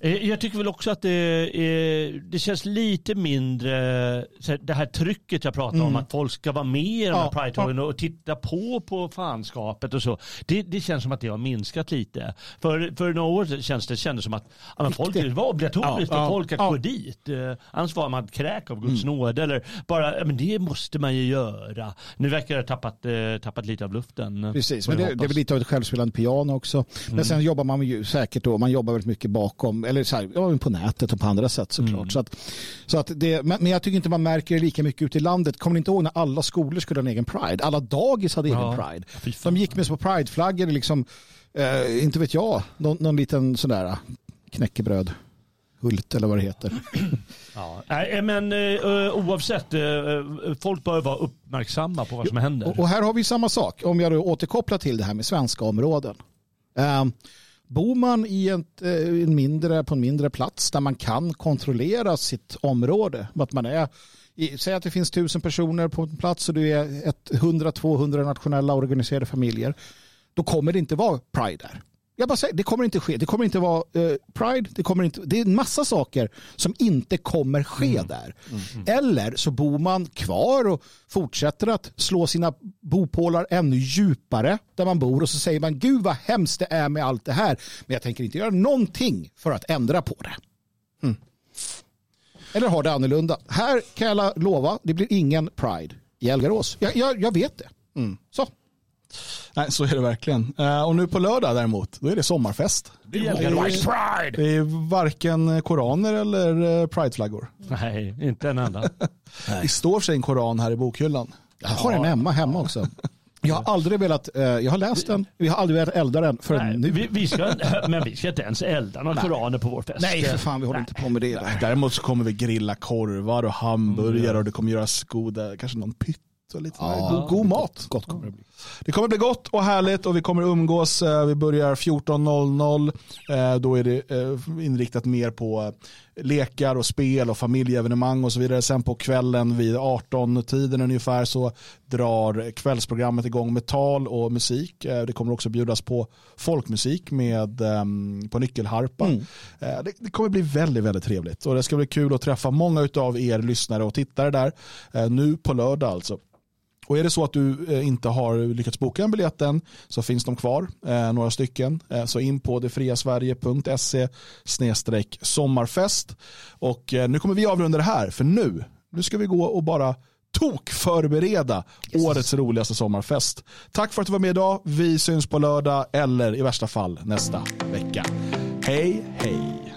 jag tycker väl också att det, är, det känns lite mindre, det här trycket jag pratar mm. om, att folk ska vara med i de här ja, Pride-tågen och titta på på fanskapet och så. Det, det känns som att det har minskat lite. För, för några år sedan känns det kändes som att ja, folk, det var obligatoriskt ja, för folk att ja. gå dit. Eh, annars var man kräk av Guds mm. nåde. Eller bara, men det måste man ju göra. Nu verkar det ha tappat, eh, tappat lite av luften. Precis, men det, det, är väl lite av ett självspelande piano också. Men mm. sen jobbar man ju säkert då, man jobbar väldigt mycket bakom eller så här, ja, på nätet och på andra sätt såklart. Mm. Så att, så att det, men, jag tycker inte man märker det lika mycket ute i landet. Kommer ni inte ihåg när alla skolor skulle ha en egen Pride? Alla dagis hade egen Pride. De gick med små Pride-flaggor, liksom, eh, inte vet jag, någon, någon liten sådär eh, knäckebröd. Hult eller vad det heter. Ja, eh, men uh, oavsett, folk bör vara uppmärksamma på vad som händer. Och, och här har vi samma sak, om jag då återkopplar till det här med svenska områden. Bor man i ett, eh, en mindre, på en mindre plats där man kan kontrollera sitt område, att man är Säg att det finns tusen personer på en plats och du är 100-200 nationella organiserade familjer. Då kommer det inte vara Pride där. Jag bara säger, det kommer inte ske. Det kommer inte vara uh, Pride. Det, kommer inte, det är en massa saker som inte kommer ske mm. där. Mm, mm. Eller så bor man kvar och fortsätter att slå sina bopålar ännu djupare där man bor och så säger man gud vad hemskt det är med allt det här. Men jag tänker inte göra någonting för att ändra på det. Mm. Eller har det annorlunda. Här kan jag lova, det blir ingen Pride i Elgarås. Jag, jag, jag vet det. Mm. Så. Nej, så är det verkligen. Uh, och nu på lördag däremot, då är det sommarfest. Det är, det är, det är varken koraner eller eh, prideflaggor. Nej, inte en enda. det står sig en koran här i bokhyllan. Jag har en hemma, hemma också. Jag har aldrig velat, uh, jag har läst den, vi har aldrig velat elda den förrän nu. Vi, vi, ska, men vi ska inte ens elda några koraner på vår fest. Nej, för fan, vi håller Nej. inte på med det. Däremot så kommer vi grilla korvar och hamburgare mm. och det kommer göras goda, kanske någon pytt och lite ja, god, god mat. Gott kommer det bli. Det kommer bli gott och härligt och vi kommer umgås. Eh, vi börjar 14.00. Eh, då är det eh, inriktat mer på lekar och spel och familjeevenemang och så vidare. Sen på kvällen vid 18-tiden ungefär så drar kvällsprogrammet igång med tal och musik. Det kommer också bjudas på folkmusik med, ehm, på nyckelharpa. Mm. Det, det, kommer bli väldigt, väldigt trevligt och det ska bli kul att träffa många av er lyssnare och tittare där. Nu på lördag alltså. Och är det så att du eh, inte har lyckats boka en biljett än så finns de kvar, eh, några stycken. Eh, så in på detfriasverige.se sommarfest. Och nu kommer vi avrunda det här, för nu, nu ska vi gå och bara tok förbereda yes. årets roligaste sommarfest. Tack för att du var med idag. Vi syns på lördag eller i värsta fall nästa vecka. Hej, hej.